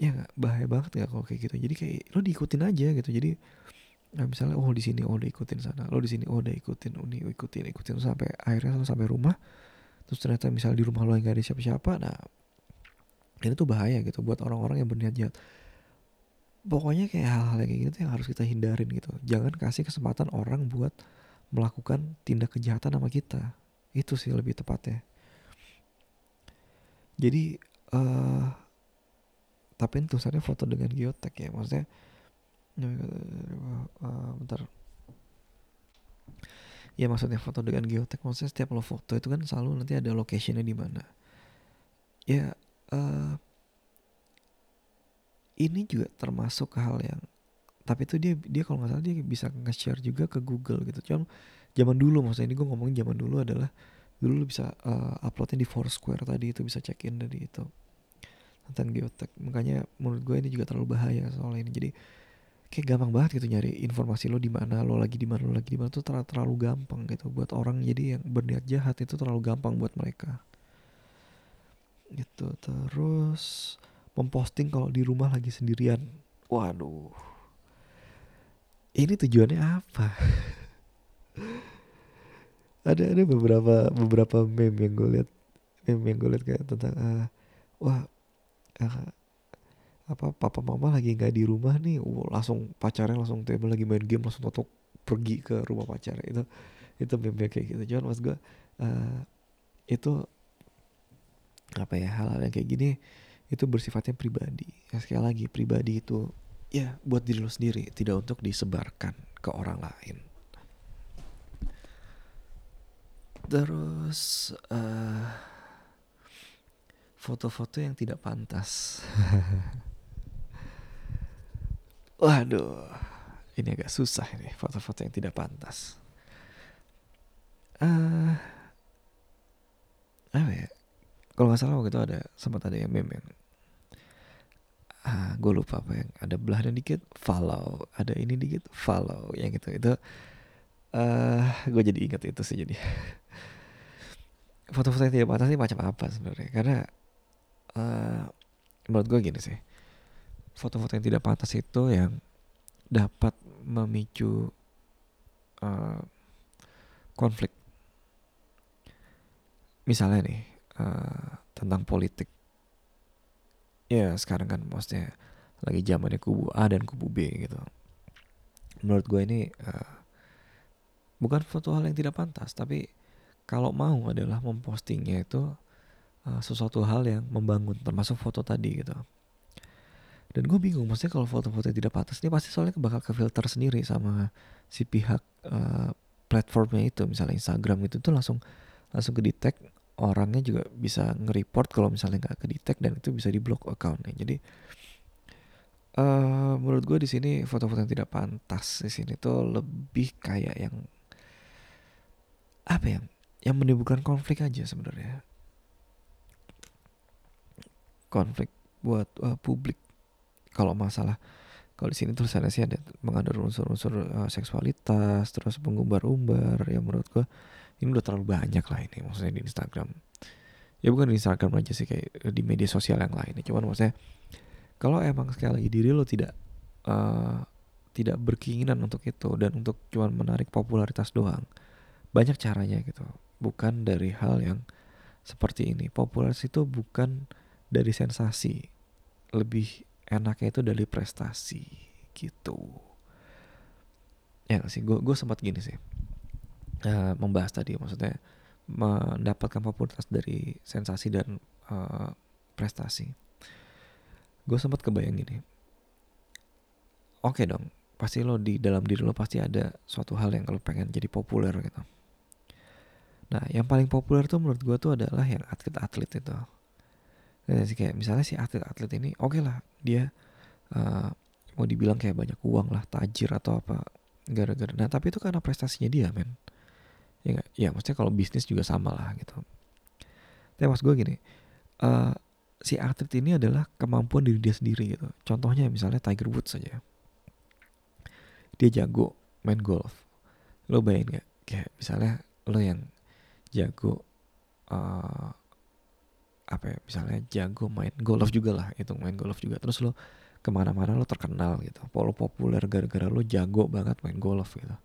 ya gak? bahaya banget gak kalau kayak gitu. Jadi kayak lo diikutin aja gitu. Jadi nah misalnya oh di sini oh udah ikutin sana. Lo di sini oh udah ikutin oh, ikutin ikutin. Sampai akhirnya lo sampai rumah. Terus ternyata misalnya di rumah lo nggak ada siapa-siapa nah ini tuh bahaya gitu buat orang-orang yang berniat jahat. Pokoknya kayak hal-hal kayak gitu yang harus kita hindarin gitu. Jangan kasih kesempatan orang buat melakukan tindak kejahatan sama kita. Itu sih lebih tepatnya. Jadi uh, tapi tulisannya foto dengan geotek ya maksudnya. Uh, bentar. Ya maksudnya foto dengan geotek. Maksudnya setiap lo foto itu kan selalu nanti ada locationnya di mana. Ya uh, ini juga termasuk hal yang tapi itu dia dia kalau nggak salah dia bisa nge-share juga ke Google gitu. Cuman zaman dulu maksudnya ini gue ngomongin zaman dulu adalah dulu lu bisa uh, uploadnya di Foursquare tadi itu bisa check in dari itu tentang geotek makanya menurut gue ini juga terlalu bahaya soal ini jadi kayak gampang banget gitu nyari informasi lo di mana lo lagi di mana lo lagi di mana tuh terlalu, terlalu gampang gitu buat orang jadi yang berniat jahat itu terlalu gampang buat mereka gitu terus memposting kalau di rumah lagi sendirian. Waduh. Ini tujuannya apa? ada ada beberapa beberapa meme yang gue lihat meme yang gue lihat kayak tentang uh, wah uh, apa papa mama lagi nggak di rumah nih uh, langsung pacarnya langsung tiba lagi main game langsung totok pergi ke rumah pacarnya itu itu meme kayak gitu cuman mas gue uh, itu apa ya hal-hal yang kayak gini itu bersifatnya pribadi. Ya, sekali lagi pribadi itu ya buat diri lo sendiri, tidak untuk disebarkan ke orang lain. Terus uh, foto-foto yang tidak pantas. Waduh, ini agak susah ini foto-foto yang tidak pantas. Uh, apa ya? Kalau nggak salah waktu itu ada sempat ada yang meme yang ah gue lupa apa yang ada belahnya dikit follow ada ini dikit follow yang gitu itu uh, eh, gue jadi inget itu sih jadi foto-foto yang tidak pantas ini macam apa sebenarnya karena uh, menurut gue gini sih. Foto-foto yang tidak pantas itu yang dapat memicu uh, konflik. Misalnya nih uh, tentang politik. Ya sekarang kan maksudnya lagi zamannya kubu A dan kubu B gitu. Menurut gue ini uh, bukan suatu hal yang tidak pantas tapi kalau mau adalah mempostingnya itu uh, sesuatu hal yang membangun termasuk foto tadi gitu. Dan gue bingung maksudnya kalau foto-foto yang tidak pantas ini pasti soalnya bakal ke filter sendiri sama si pihak uh, platformnya itu. Misalnya Instagram itu tuh langsung langsung ke detect orangnya juga bisa nge-report kalau misalnya nggak ke detect dan itu bisa di block accountnya. Jadi uh, menurut gue di sini foto-foto yang tidak pantas di sini tuh lebih kayak yang apa ya yang menimbulkan konflik aja sebenarnya konflik buat uh, publik. Kalau masalah kalau di sini tulisannya sih ada mengandung unsur-unsur uh, seksualitas terus pengumbar-umbar ya menurut gue ini udah terlalu banyak lah ini maksudnya di Instagram. Ya bukan di Instagram aja sih kayak di media sosial yang lain cuman maksudnya kalau emang sekali lagi diri lo tidak uh, tidak berkeinginan untuk itu dan untuk cuman menarik popularitas doang banyak caranya gitu. Bukan dari hal yang seperti ini. Popularitas itu bukan dari sensasi. Lebih enaknya itu dari prestasi gitu. Ya sih? Gue gue sempat gini sih. Uh, membahas tadi maksudnya mendapatkan popularitas dari sensasi dan uh, prestasi. Gue sempat kebayang gini oke okay dong pasti lo di dalam diri lo pasti ada suatu hal yang lo pengen jadi populer gitu. Nah yang paling populer tuh menurut gue tuh adalah yang atlet-atlet itu ya, sih kayak misalnya si atlet-atlet ini oke okay lah dia uh, mau dibilang kayak banyak uang lah tajir atau apa gara-gara nah tapi itu karena prestasinya dia men. Ya gak? ya maksudnya kalau bisnis juga sama lah gitu. Tapi mas gue gini uh, si atlet ini adalah kemampuan diri dia sendiri gitu. Contohnya misalnya Tiger Woods saja dia
jago main golf. Lo bayangin gak kayak misalnya lo yang jago uh, apa ya misalnya jago main golf juga lah itu main golf juga. Terus lo ke mana-mana lo terkenal gitu. Lo populer gara-gara lo jago banget main golf gitu.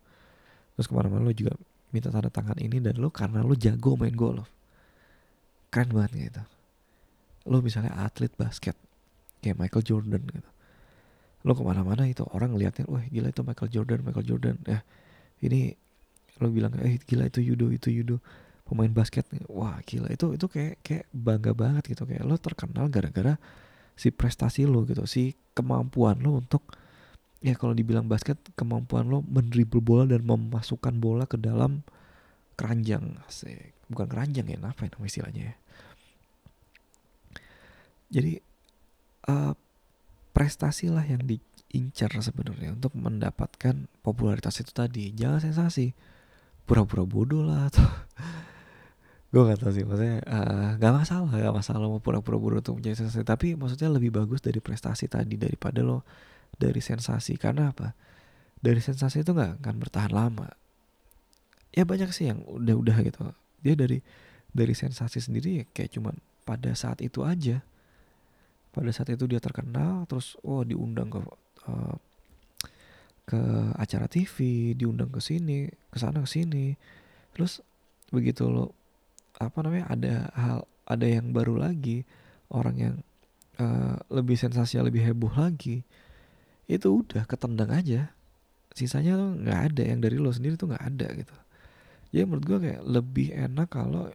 Terus ke mana-mana lo juga minta tanda tangan ini dan lo karena lo jago main golf. Keren banget gitu. Lo misalnya atlet basket kayak Michael Jordan gitu. Lo ke mana-mana itu orang ngeliatnya wah gila itu Michael Jordan Michael Jordan. Ya ini lo bilang eh gila itu judo itu judo pemain basket wah gila. Itu itu kayak kayak bangga banget gitu. Kayak lo terkenal gara-gara si prestasi lo gitu si kemampuan lo untuk ya kalau dibilang basket kemampuan lo mendribble bola dan memasukkan bola ke dalam keranjang. Asik. Bukan keranjang ya apa ya nama istilahnya ya? Jadi uh, prestasi lah yang diincar sebenarnya untuk mendapatkan popularitas itu tadi. Jangan sensasi. Pura-pura bodoh lah atau gue gak tau sih maksudnya uh, gak masalah gak masalah mau pura-pura bodoh untuk menjadi sensasi tapi maksudnya lebih bagus dari prestasi tadi daripada lo dari sensasi. Karena apa? Dari sensasi itu nggak akan bertahan lama. Ya banyak sih yang udah-udah gitu. Dia dari dari sensasi sendiri ya kayak cuman pada saat itu aja. Pada saat itu dia terkenal terus oh diundang ke uh, ke acara TV diundang ke sini ke sana ke sini. Terus begitu lo apa namanya ada hal ada yang baru lagi orang yang uh, lebih sensasi lebih heboh lagi itu udah ketendang aja. Sisanya tuh nggak ada yang dari lo sendiri tuh nggak ada gitu. Jadi menurut gue kayak lebih enak kalau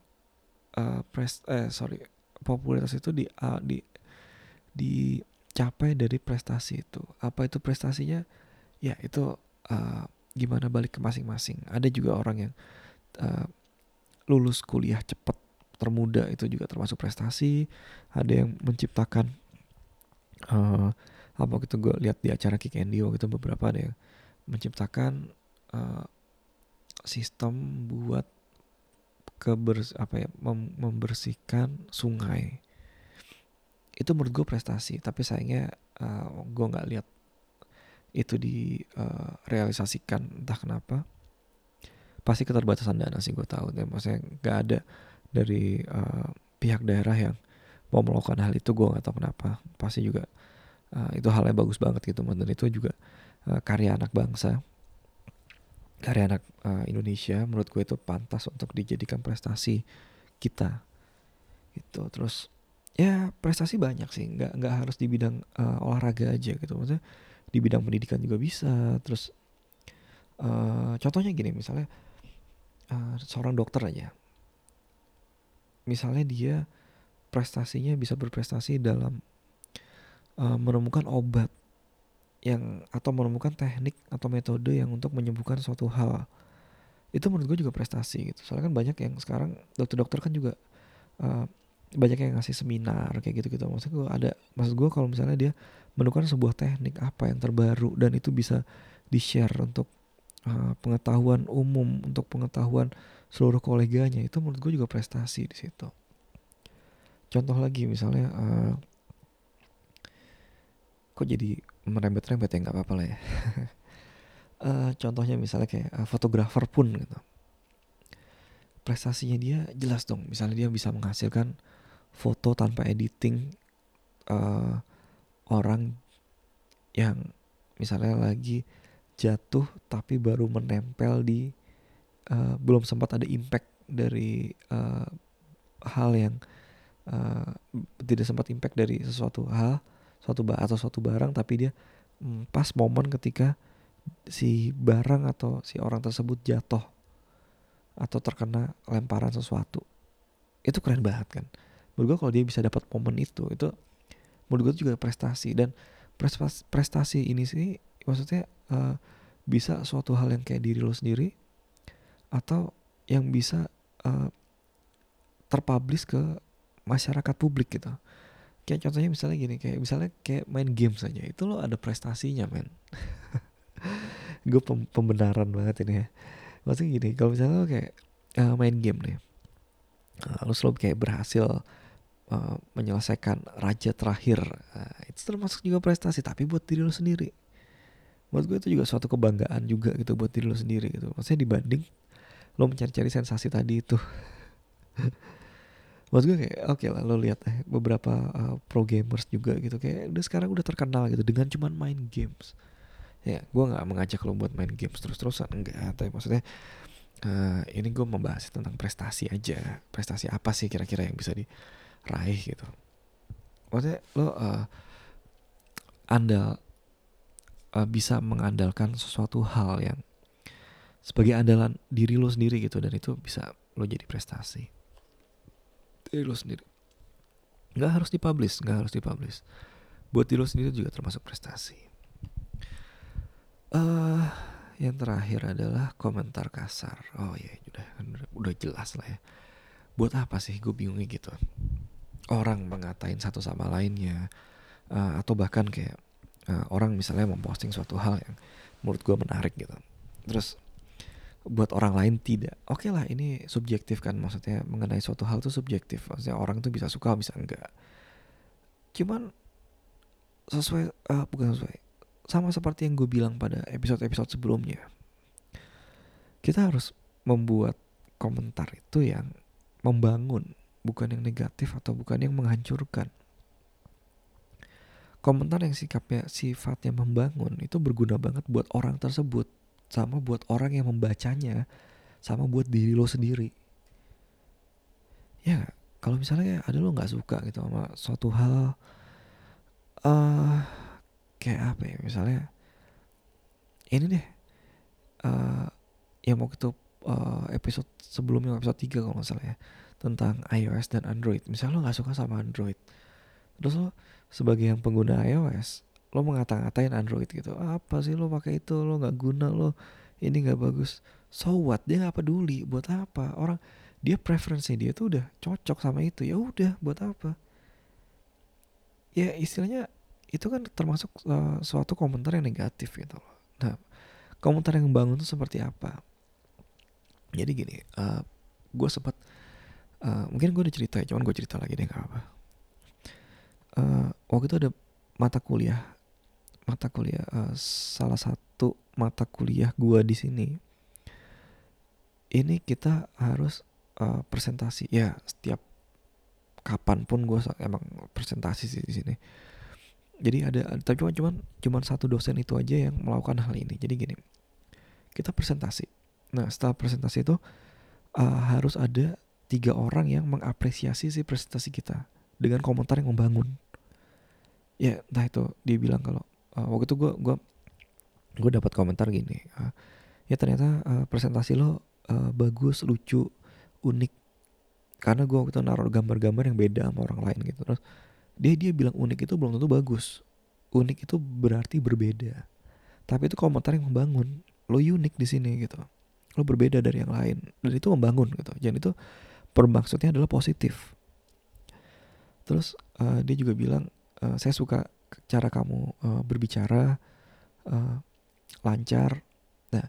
uh, pres eh sorry popularitas itu di uh, di dicapai dari prestasi itu. Apa itu prestasinya? Ya itu uh, gimana balik ke masing-masing. Ada juga orang yang uh, lulus kuliah cepat termuda itu juga termasuk prestasi. Ada yang menciptakan uh, apa gitu gue lihat di acara Kick and Dio gitu beberapa ada yang menciptakan uh, sistem buat kebers apa ya mem membersihkan sungai. Itu menurut gue prestasi tapi sayangnya uh, gue nggak lihat itu direalisasikan uh, entah kenapa pasti keterbatasan dana sih gue tahu dan maksudnya nggak ada dari uh, pihak daerah yang mau melakukan hal itu gue nggak tahu kenapa. Pasti juga uh, itu hal yang bagus banget gitu dan itu juga uh, karya anak bangsa karya anak uh, Indonesia. Menurut gue itu pantas untuk dijadikan prestasi kita gitu. Terus ya prestasi banyak sih. Nggak nggak harus di bidang uh, olahraga aja gitu. Maksudnya di bidang pendidikan juga bisa. Terus uh, contohnya gini misalnya uh, seorang dokter aja. Misalnya dia prestasinya bisa berprestasi dalam uh, menemukan obat yang atau menemukan teknik atau metode yang untuk menyembuhkan suatu hal. Itu menurut gue juga prestasi gitu. Soalnya kan banyak yang sekarang dokter-dokter kan juga uh, banyak yang ngasih seminar kayak gitu gitu maksud gue ada maksud gue kalau misalnya dia menemukan sebuah teknik apa yang terbaru dan itu bisa di share untuk uh, pengetahuan umum untuk pengetahuan seluruh koleganya itu menurut gue juga prestasi di situ. Contoh lagi misalnya uh, kok jadi merembet-rembet ya nggak apa-apa lah ya. uh, contohnya misalnya kayak uh, fotografer pun gitu. Prestasinya dia jelas dong. Misalnya dia bisa menghasilkan foto tanpa editing uh, orang yang misalnya lagi jatuh tapi baru menempel di uh, belum sempat ada impact dari uh, hal yang uh, tidak sempat impact dari sesuatu hal suatu atau suatu barang tapi dia um, pas momen ketika si barang atau si orang tersebut jatuh atau terkena lemparan sesuatu. Itu keren banget kan. Menurut gue kalau dia bisa dapat momen itu itu menurut gue juga prestasi. Dan prestasi ini sih maksudnya uh, bisa suatu hal yang kayak diri lo sendiri atau yang bisa uh, terpublish ke masyarakat publik gitu. Kayak contohnya misalnya gini kayak misalnya kayak main game saja itu lo ada prestasinya men. Gue pem pembenaran banget ini ya. Maksudnya gini kalau misalnya lo kayak uh, main game nih uh, lo selalu kayak berhasil uh, menyelesaikan raja terakhir uh, itu termasuk juga prestasi tapi buat diri lo sendiri
Buat gue itu juga suatu kebanggaan juga gitu buat diri lo sendiri gitu. Maksudnya dibanding lo mencari-cari sensasi tadi itu. Maksud gue kayak oke okay lah lo lihat eh beberapa uh, pro gamers juga gitu kayak udah sekarang udah terkenal gitu dengan cuman main games. Ya gue nggak mengajak lo buat main games terus-terusan enggak tapi maksudnya uh, ini gue membahas tentang prestasi aja prestasi apa sih kira-kira yang bisa diraih gitu. Maksudnya lo uh, andal uh, bisa mengandalkan sesuatu hal yang sebagai andalan diri lo sendiri gitu dan itu bisa lo jadi prestasi. Diri lo sendiri. Nggak harus dipublish nggak harus dipublish. Buat diri lo sendiri juga termasuk prestasi. Uh, yang terakhir adalah komentar kasar. Oh ya udah udah jelas lah ya. Buat apa sih gue bingungnya gitu? Orang mengatain satu sama lainnya uh, atau bahkan kayak uh, orang misalnya memposting suatu hal yang menurut gue menarik gitu terus buat orang lain tidak. Oke okay lah ini subjektif kan maksudnya mengenai suatu hal itu subjektif. Maksudnya orang tuh bisa suka bisa enggak. Cuman sesuai uh, bukan sesuai. Sama seperti yang gue bilang pada episode-episode sebelumnya. Kita harus membuat komentar itu yang membangun, bukan yang negatif atau bukan yang menghancurkan. Komentar yang sikapnya sifatnya membangun itu berguna banget buat orang tersebut. Sama buat orang yang membacanya sama buat diri lo sendiri. Ya kalau misalnya ada lo nggak suka gitu sama suatu hal uh, kayak apa ya misalnya ini deh uh, yang mau kita uh, episode sebelumnya episode 3 kalau nggak salah ya tentang iOS dan Android. Misalnya lo nggak suka sama Android terus lo sebagai yang pengguna iOS lo mengata-ngatain Android gitu apa sih lo pakai itu? Lo nggak guna lo ini nggak bagus. So what? Dia nggak peduli buat apa? Orang dia preferensi dia tuh udah cocok sama itu ya udah buat apa? Ya istilahnya itu kan termasuk uh, suatu komentar yang negatif gitu loh. Nah komentar yang membangun tuh seperti apa? Jadi gini uh, gue sempat uh, mungkin gue udah cerita ya cuman gue cerita lagi deh nggak apa uh, waktu itu ada mata kuliah. Mata kuliah uh, salah satu mata kuliah gua di sini. Ini kita harus uh, presentasi. Ya setiap kapan pun gue emang presentasi sih di sini. Jadi ada tapi cuma cuman cuman satu dosen itu aja yang melakukan hal ini. Jadi gini kita presentasi. Nah setelah presentasi itu uh, harus ada tiga orang yang mengapresiasi si presentasi kita dengan komentar yang membangun ya entah itu dia bilang kalau uh, waktu itu gue gue gue dapat komentar gini uh, ya ternyata uh, presentasi lo uh, bagus lucu unik. Karena gue waktu itu naruh gambar-gambar yang beda sama orang lain gitu. Terus dia dia bilang unik itu belum tentu bagus. Unik itu berarti berbeda. Tapi itu komentar yang membangun. Lo unik di sini gitu. Lo berbeda dari yang lain. Dan itu membangun gitu. Jadi itu bermaksudnya adalah positif. Terus uh, dia juga bilang uh, saya suka cara kamu uh, berbicara uh, lancar. Nah,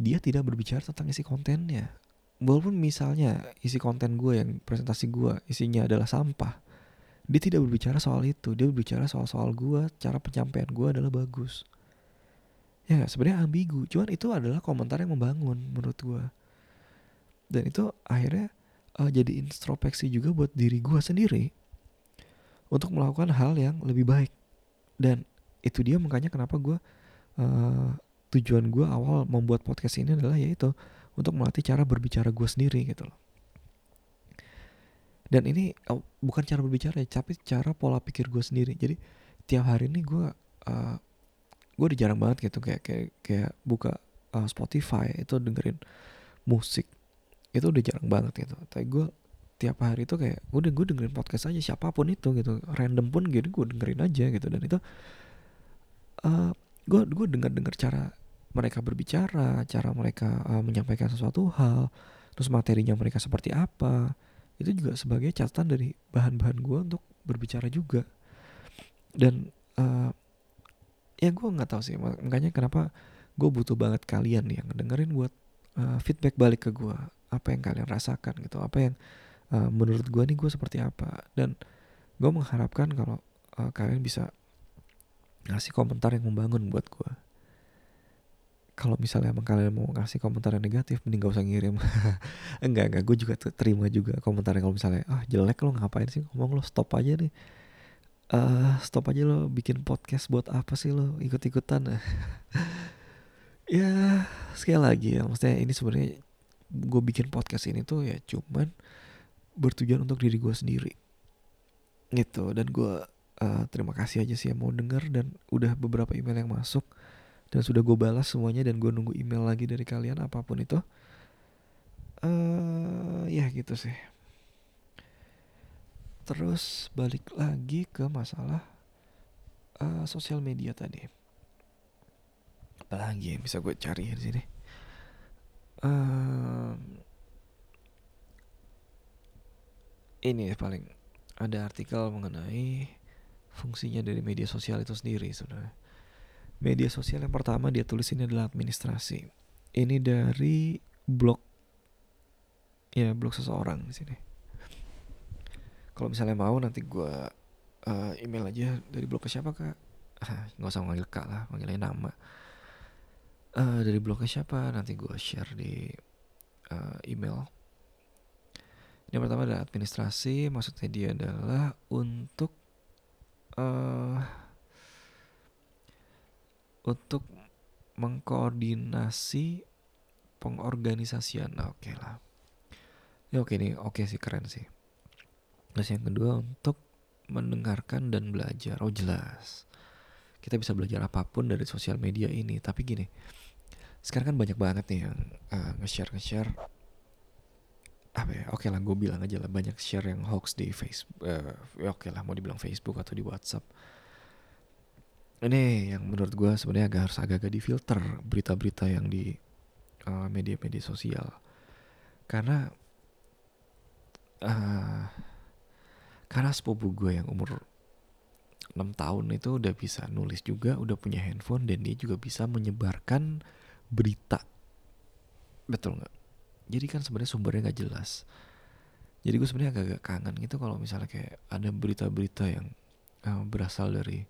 dia tidak berbicara tentang isi kontennya. Walaupun misalnya isi konten gue yang presentasi gue isinya adalah sampah, dia tidak berbicara soal itu. Dia berbicara soal-soal gue, cara penyampaian gue adalah bagus. Ya sebenarnya ambigu, cuman itu adalah komentar yang membangun menurut gue. Dan itu akhirnya uh, jadi introspeksi juga buat diri gue sendiri untuk melakukan hal yang lebih baik. Dan itu dia makanya kenapa gue uh, tujuan gue awal membuat podcast ini adalah yaitu untuk melatih cara berbicara gue sendiri gitu loh. Dan ini oh, bukan cara berbicara ya tapi cara pola pikir gue sendiri. Jadi tiap hari ini gue uh, gue udah jarang banget gitu kayak kayak kayak buka uh, Spotify itu dengerin musik. Itu udah jarang banget gitu. Tapi gue tiap hari itu kayak udah gue dengerin podcast aja siapa pun itu gitu. Random pun gitu gue dengerin aja gitu. Dan itu uh, gue gue dengar dengar cara mereka berbicara cara mereka uh, menyampaikan sesuatu hal terus materinya mereka seperti apa. Itu juga sebagai catatan dari bahan-bahan gue untuk berbicara juga. Dan uh, ya gue nggak tahu sih makanya kenapa gue butuh banget kalian yang dengerin buat uh, feedback balik ke gue apa yang kalian rasakan gitu apa yang menurut gue nih gue seperti apa? Dan gue mengharapkan kalau uh, kalian bisa ngasih komentar yang membangun buat gue kalau misalnya emang kalian mau ngasih komentar yang negatif mending gak usah ngirim. Enggak enggak gue juga terima juga komentar kalau misalnya ah jelek lo ngapain sih ngomong lo? Stop aja nih uh, stop aja lo bikin podcast buat apa sih lo? Ikut-ikutan. Ya sekali lagi ya maksudnya ini sebenarnya gue bikin podcast ini tuh ya cuman bertujuan untuk diri gue sendiri. Gitu dan gue uh, terima kasih aja sih yang mau denger dan udah beberapa email yang masuk dan sudah gue balas semuanya dan gue nunggu email lagi dari kalian apa pun itu. Uh, ya gitu sih. Terus balik lagi ke masalah uh, sosial media tadi. Apalagi yang bisa gue cari di sini? Um, ini paling ada artikel mengenai fungsinya dari media sosial itu sendiri sebenarnya Media sosial yang pertama dia tulis ini adalah administrasi. Ini dari blog ya blog seseorang di sini. Kalau misalnya mau nanti gue uh, email aja dari blog ke siapa kak? Ah, nggak usah manggil kak lah, manggilnya nama. Uh, dari blog ke siapa? Nanti gue share di uh, email. Yang pertama adalah administrasi, maksudnya dia adalah untuk uh, untuk mengkoordinasi pengorganisasian. Nah, oke okay lah. Ya oke okay nih, oke okay sih keren sih. Terus yang kedua untuk mendengarkan dan belajar. Oh jelas. Kita bisa belajar apa pun dari sosial media ini. Tapi gini, sekarang kan banyak banget nih yang uh, nge-share nge-share oke okay lah gue bilang aja lah banyak share yang hoax di Facebook uh, ya oke okay lah mau dibilang Facebook atau di WhatsApp. Ini yang menurut gue sebenarnya agak harus agak-agak difilter berita-berita yang di uh, media-media sosial. Karena uh, karena sepupu gue yang umur 6 tahun itu udah bisa nulis juga udah punya handphone dan dia juga bisa menyebarkan berita. Betul nggak jadi kan sebenarnya sumbernya nggak jelas. Jadi gue sebenarnya agak-agak kangen gitu kalau misalnya kayak ada berita-berita yang uh, berasal dari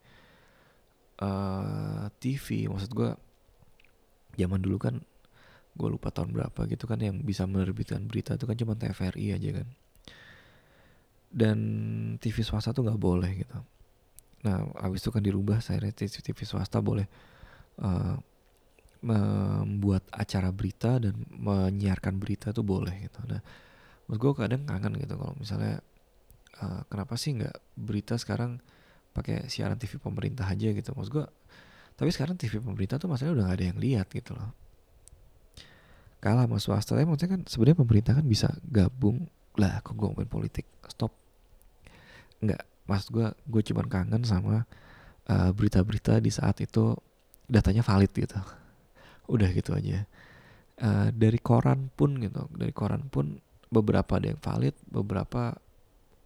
uh, eh, TV maksud gue zaman dulu kan gue lupa tahun berapa gitu kan yang bisa menerbitkan berita itu kan cuma TVRI aja kan. Dan TV swasta tuh nggak boleh gitu. Nah abis itu kan dirubah saya TV swasta boleh uh, membuat acara berita dan menyiarkan berita tuh boleh gitu. Nah maksud gue kadang kangen gitu kalau misalnya uh, kenapa sih nggak berita sekarang pakai siaran TV pemerintah aja gitu? Maksud gue tapi sekarang TV pemerintah tuh masalahnya udah gak ada yang lihat gitu loh. Kalah sama swasta tapi maksudnya kan sebenarnya pemerintah kan bisa gabung. Lah kok gue ngomongin politik? Stop. Nggak. Maksud gue gue cuman kangen sama uh, berita-berita di saat itu datanya valid gitu udah gitu aja. Uh, dari koran pun gitu dari koran pun beberapa ada yang valid beberapa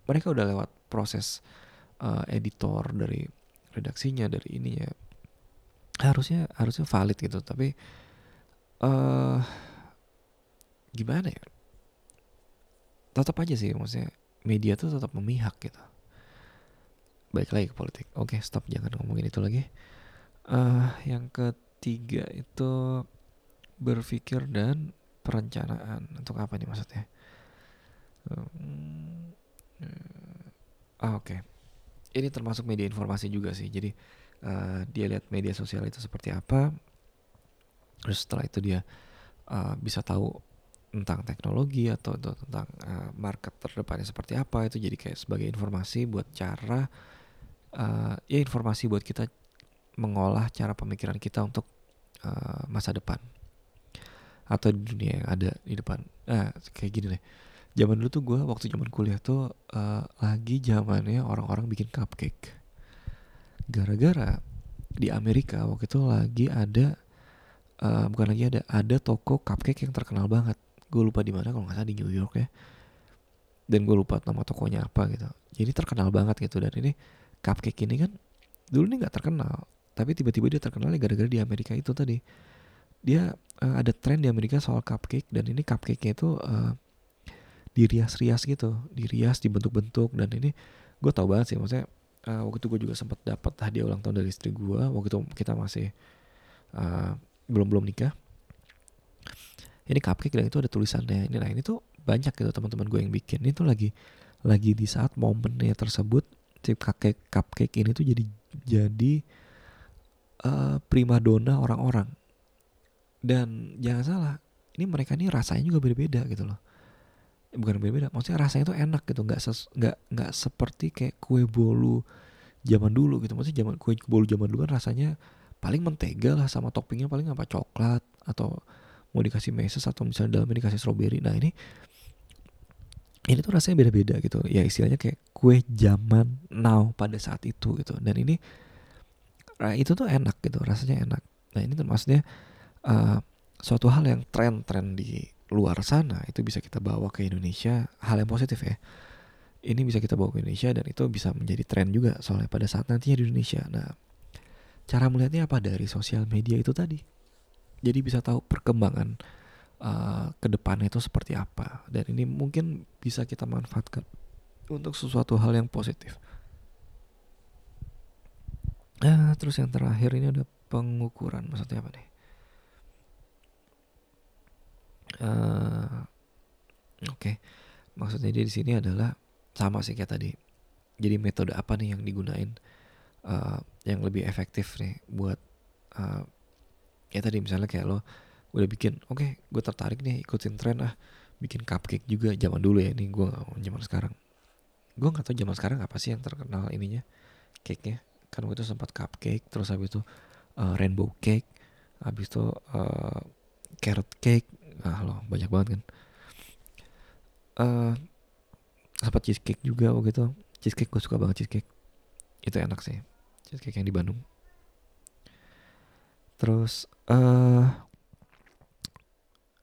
mereka udah lewat proses uh, editor dari redaksinya dari ininya. Harusnya harusnya valid gitu tapi uh, gimana ya? Tetap aja sih maksudnya media tuh tetap memihak gitu. Baik lagi ke politik. Oke stop jangan ngomongin itu lagi. Uh, yang ketiga itu berpikir dan perencanaan. Untuk apa nih maksudnya? Uh, oke. Okay ini termasuk media informasi juga sih. Jadi uh, dia lihat media sosial itu seperti apa. Terus setelah itu dia uh, bisa tahu tentang teknologi atau, atau tentang uh, market terdepannya seperti apa. Itu jadi kayak sebagai informasi buat cara uh, ya informasi buat kita mengolah cara pemikiran kita untuk uh, masa depan. Atau di dunia yang ada di depan. Nah kayak gini deh. Zaman dulu tuh gue waktu zaman kuliah tuh uh, lagi zamannya orang-orang bikin cupcake. Gara-gara di Amerika waktu itu lagi ada uh, bukan lagi ada ada toko cupcake yang terkenal banget. Gue lupa di mana kalau nggak salah di New York ya. Dan gue lupa nama tokonya apa gitu. Jadi terkenal banget gitu. Dan ini cupcake ini kan dulu ini nggak terkenal tapi tiba-tiba dia terkenal gara-gara di Amerika itu tadi. Dia uh, ada tren di Amerika soal cupcake dan ini cupcake-nya itu uh, dirias-rias gitu. Dirias dibentuk-bentuk dan ini gue tau banget sih. Maksudnya uh, waktu itu gue juga sempat dapat hadiah ulang tahun dari istri gue. Waktu itu kita masih uh,
belum belum nikah. Ini cupcake dan itu ada tulisannya. Ini nah ini tuh banyak gitu teman-teman gue yang bikin. Ini tuh lagi lagi di saat momennya tersebut si cupcake cupcake ini tuh jadi jadi uh, primadona orang-orang. Dan jangan salah ini mereka ini rasanya juga beda-beda gitu loh. Bukan beda-beda maksudnya rasanya tuh enak gitu. Nggak nggak nggak seperti kayak kue bolu zaman dulu gitu. Maksudnya zaman kue bolu zaman dulu kan rasanya paling mentega lah sama toppingnya paling apa coklat atau mau dikasih meses atau misalnya dalamnya dikasih strawberry nah ini ini tuh rasanya beda-beda gitu. Ya istilahnya kayak kue zaman now pada saat itu gitu. Dan ini itu tuh enak gitu rasanya enak. Nah ini tuh maksudnya uh, suatu hal yang tren-tren di luar sana itu bisa kita bawa ke Indonesia hal yang positif ya. Ini bisa kita bawa ke Indonesia dan itu bisa menjadi tren juga soalnya pada saat nantinya di Indonesia. Nah cara melihatnya apa dari sosial media itu tadi? Jadi bisa tahu perkembangan uh, ke depannya itu seperti apa. Dan ini mungkin bisa kita manfaatkan untuk sesuatu hal yang positif nah terus yang terakhir ini ada pengukuran maksudnya apa nih? Uh, oke. Okay. maksudnya dia di sini adalah sama sih kayak tadi. Jadi metode apa nih yang digunain uh, yang lebih efektif nih buat uh, ya tadi misalnya kayak lo udah bikin oke okay, gue tertarik nih ikutin tren ah bikin cupcake juga zaman dulu ya ini gue zaman sekarang. Gue nggak tahu zaman sekarang apa sih yang terkenal ininya cake nya kan waktu itu sempat cupcake terus habis itu uh, rainbow cake habis itu uh, carrot cake ah lo banyak banget kan. Uh, sempat cheesecake juga waktu itu. Cheesecake gue suka banget cheesecake. Itu enak sih cheesecake yang di Bandung. Terus uh,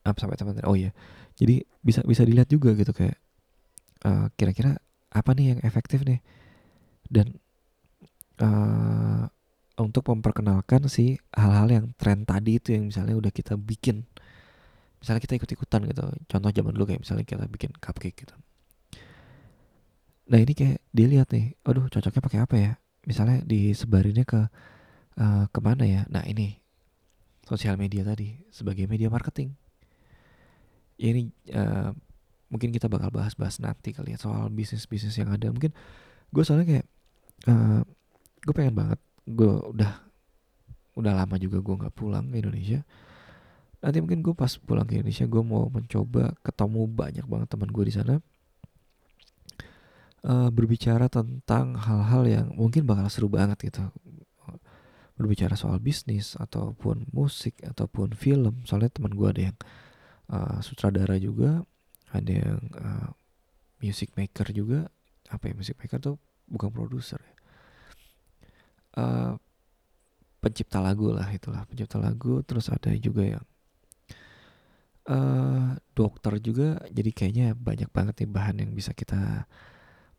apa sampai teman oh iya jadi bisa bisa dilihat juga gitu kayak uh, kira-kira apa nih yang efektif nih? Dan uh, untuk memperkenalkan si hal-hal yang tren tadi itu yang misalnya udah kita bikin. Misalnya kita ikut-ikutan gitu. Contoh zaman dulu kayak misalnya kita bikin cupcake gitu. Nah ini kayak dia lihat nih aduh cocoknya pakai apa ya? Misalnya disebarinnya ke uh, ke mana ya? Nah ini. Sosial media tadi sebagai media marketing. Ya ini uh, mungkin kita bakal bahas-bahas nanti kali ya soal bisnis-bisnis yang ada. Mungkin gue soalnya kayak uh, gue pengen banget gue udah udah lama juga gue nggak pulang ke Indonesia. Nanti mungkin gue pas pulang ke Indonesia gue mau mencoba ketemu banyak banget teman gue di sana. Uh, berbicara tentang hal-hal yang mungkin bakal seru banget gitu. Berbicara soal bisnis ataupun musik ataupun film soalnya teman gue ada yang uh, sutradara juga ada yang uh, music maker juga. Apa ya music maker tuh bukan produser ya uh, pencipta lagu lah itulah pencipta lagu. Terus ada juga yang uh, dokter juga. Jadi kayaknya banyak banget nih bahan yang bisa kita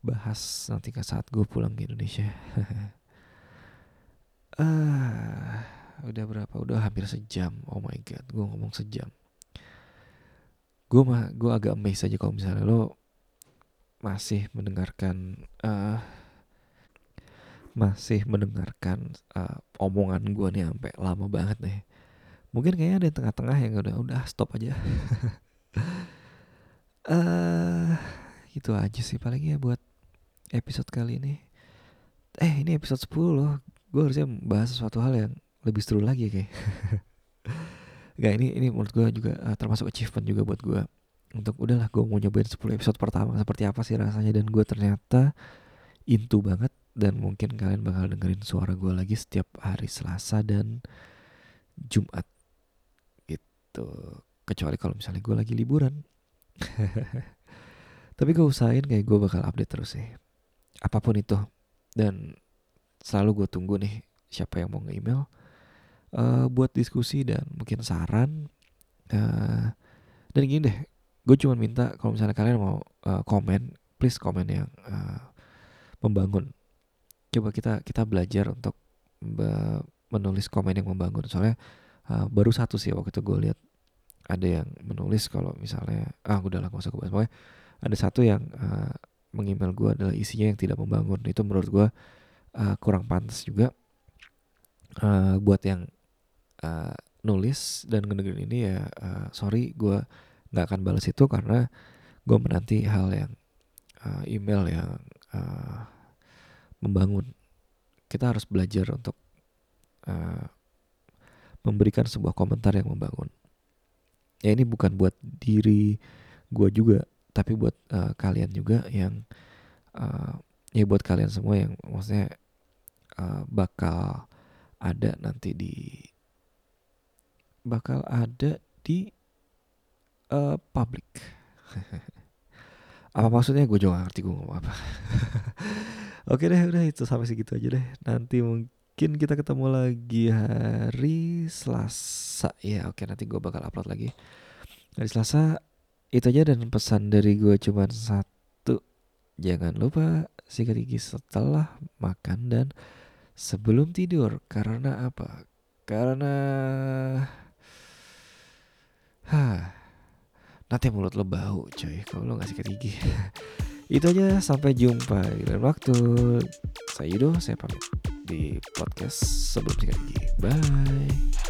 bahas nanti ke saat gue pulang ke Indonesia. Uh, udah berapa? Udah hampir sejam. Oh my god gue ngomong sejam. Gue mah gue agak amazed aja kalau misalnya lo masih mendengarkan uh, masih mendengarkan uh, omongan gue nih sampai lama banget nih. Mungkin kayaknya ada tengah-tengah yang udah udah stop aja. Uh, itu aja sih paling ya buat episode kali ini. Eh ini episode 10 loh. Gue harusnya bahas sesuatu hal yang lebih seru lagi kayak. Gak ini ini menurut gue juga uh, termasuk achievement juga buat gue untuk udahlah gue mau nyobain 10 episode pertama. Seperti apa sih rasanya? Dan gue ternyata into banget dan mungkin kalian bakal dengerin suara gue lagi setiap hari Selasa dan Jumat. Gitu. Kecuali kalau misalnya gue lagi liburan. Tapi gue usahain kayak gue bakal update terus sih. Apa pun itu. Dan selalu gue tunggu nih siapa yang mau nge-email uh, buat diskusi dan mungkin saran. Uh, dan gini deh gue cuma minta kalau misalnya kalian mau uh, komen please komen yang uh, membangun coba kita kita belajar untuk menulis komen yang membangun. Soalnya uh, baru satu sih waktu itu gue lihat ada yang menulis kalau misalnya ah udah lah gak usah gue bahas. Pokoknya ada satu yang uh, mengemail gue adalah isinya yang tidak membangun. Itu menurut gue uh, kurang pantas juga. Uh, buat yang uh, nulis dan ngedengerin ini ya uh, sorry gue nggak akan balas itu karena gue menanti hal yang uh, email yang uh, membangun kita harus belajar untuk uh, memberikan sebuah komentar yang membangun ya ini bukan buat diri gue juga tapi buat uh, kalian juga yang uh, ya buat kalian semua yang maksudnya uh, bakal ada nanti di bakal ada di uh, public. apa maksudnya gue juga ngerti gue ngomong apa. Oke deh udah itu sampai segitu aja deh. Nanti mungkin kita ketemu lagi hari Selasa ya. Oke nanti gue bakal upload lagi hari Selasa. Itu aja dan pesan dari gue cuma satu. Jangan lupa sikat gigi setelah makan dan sebelum tidur. Karena apa? Karena Hah, nanti mulut lo bau coy kalau lo gak sikat gigi. Itu aja sampai jumpa di lain waktu. Saya Yudo, saya pamit di podcast sebelum sikat gigi. Bye.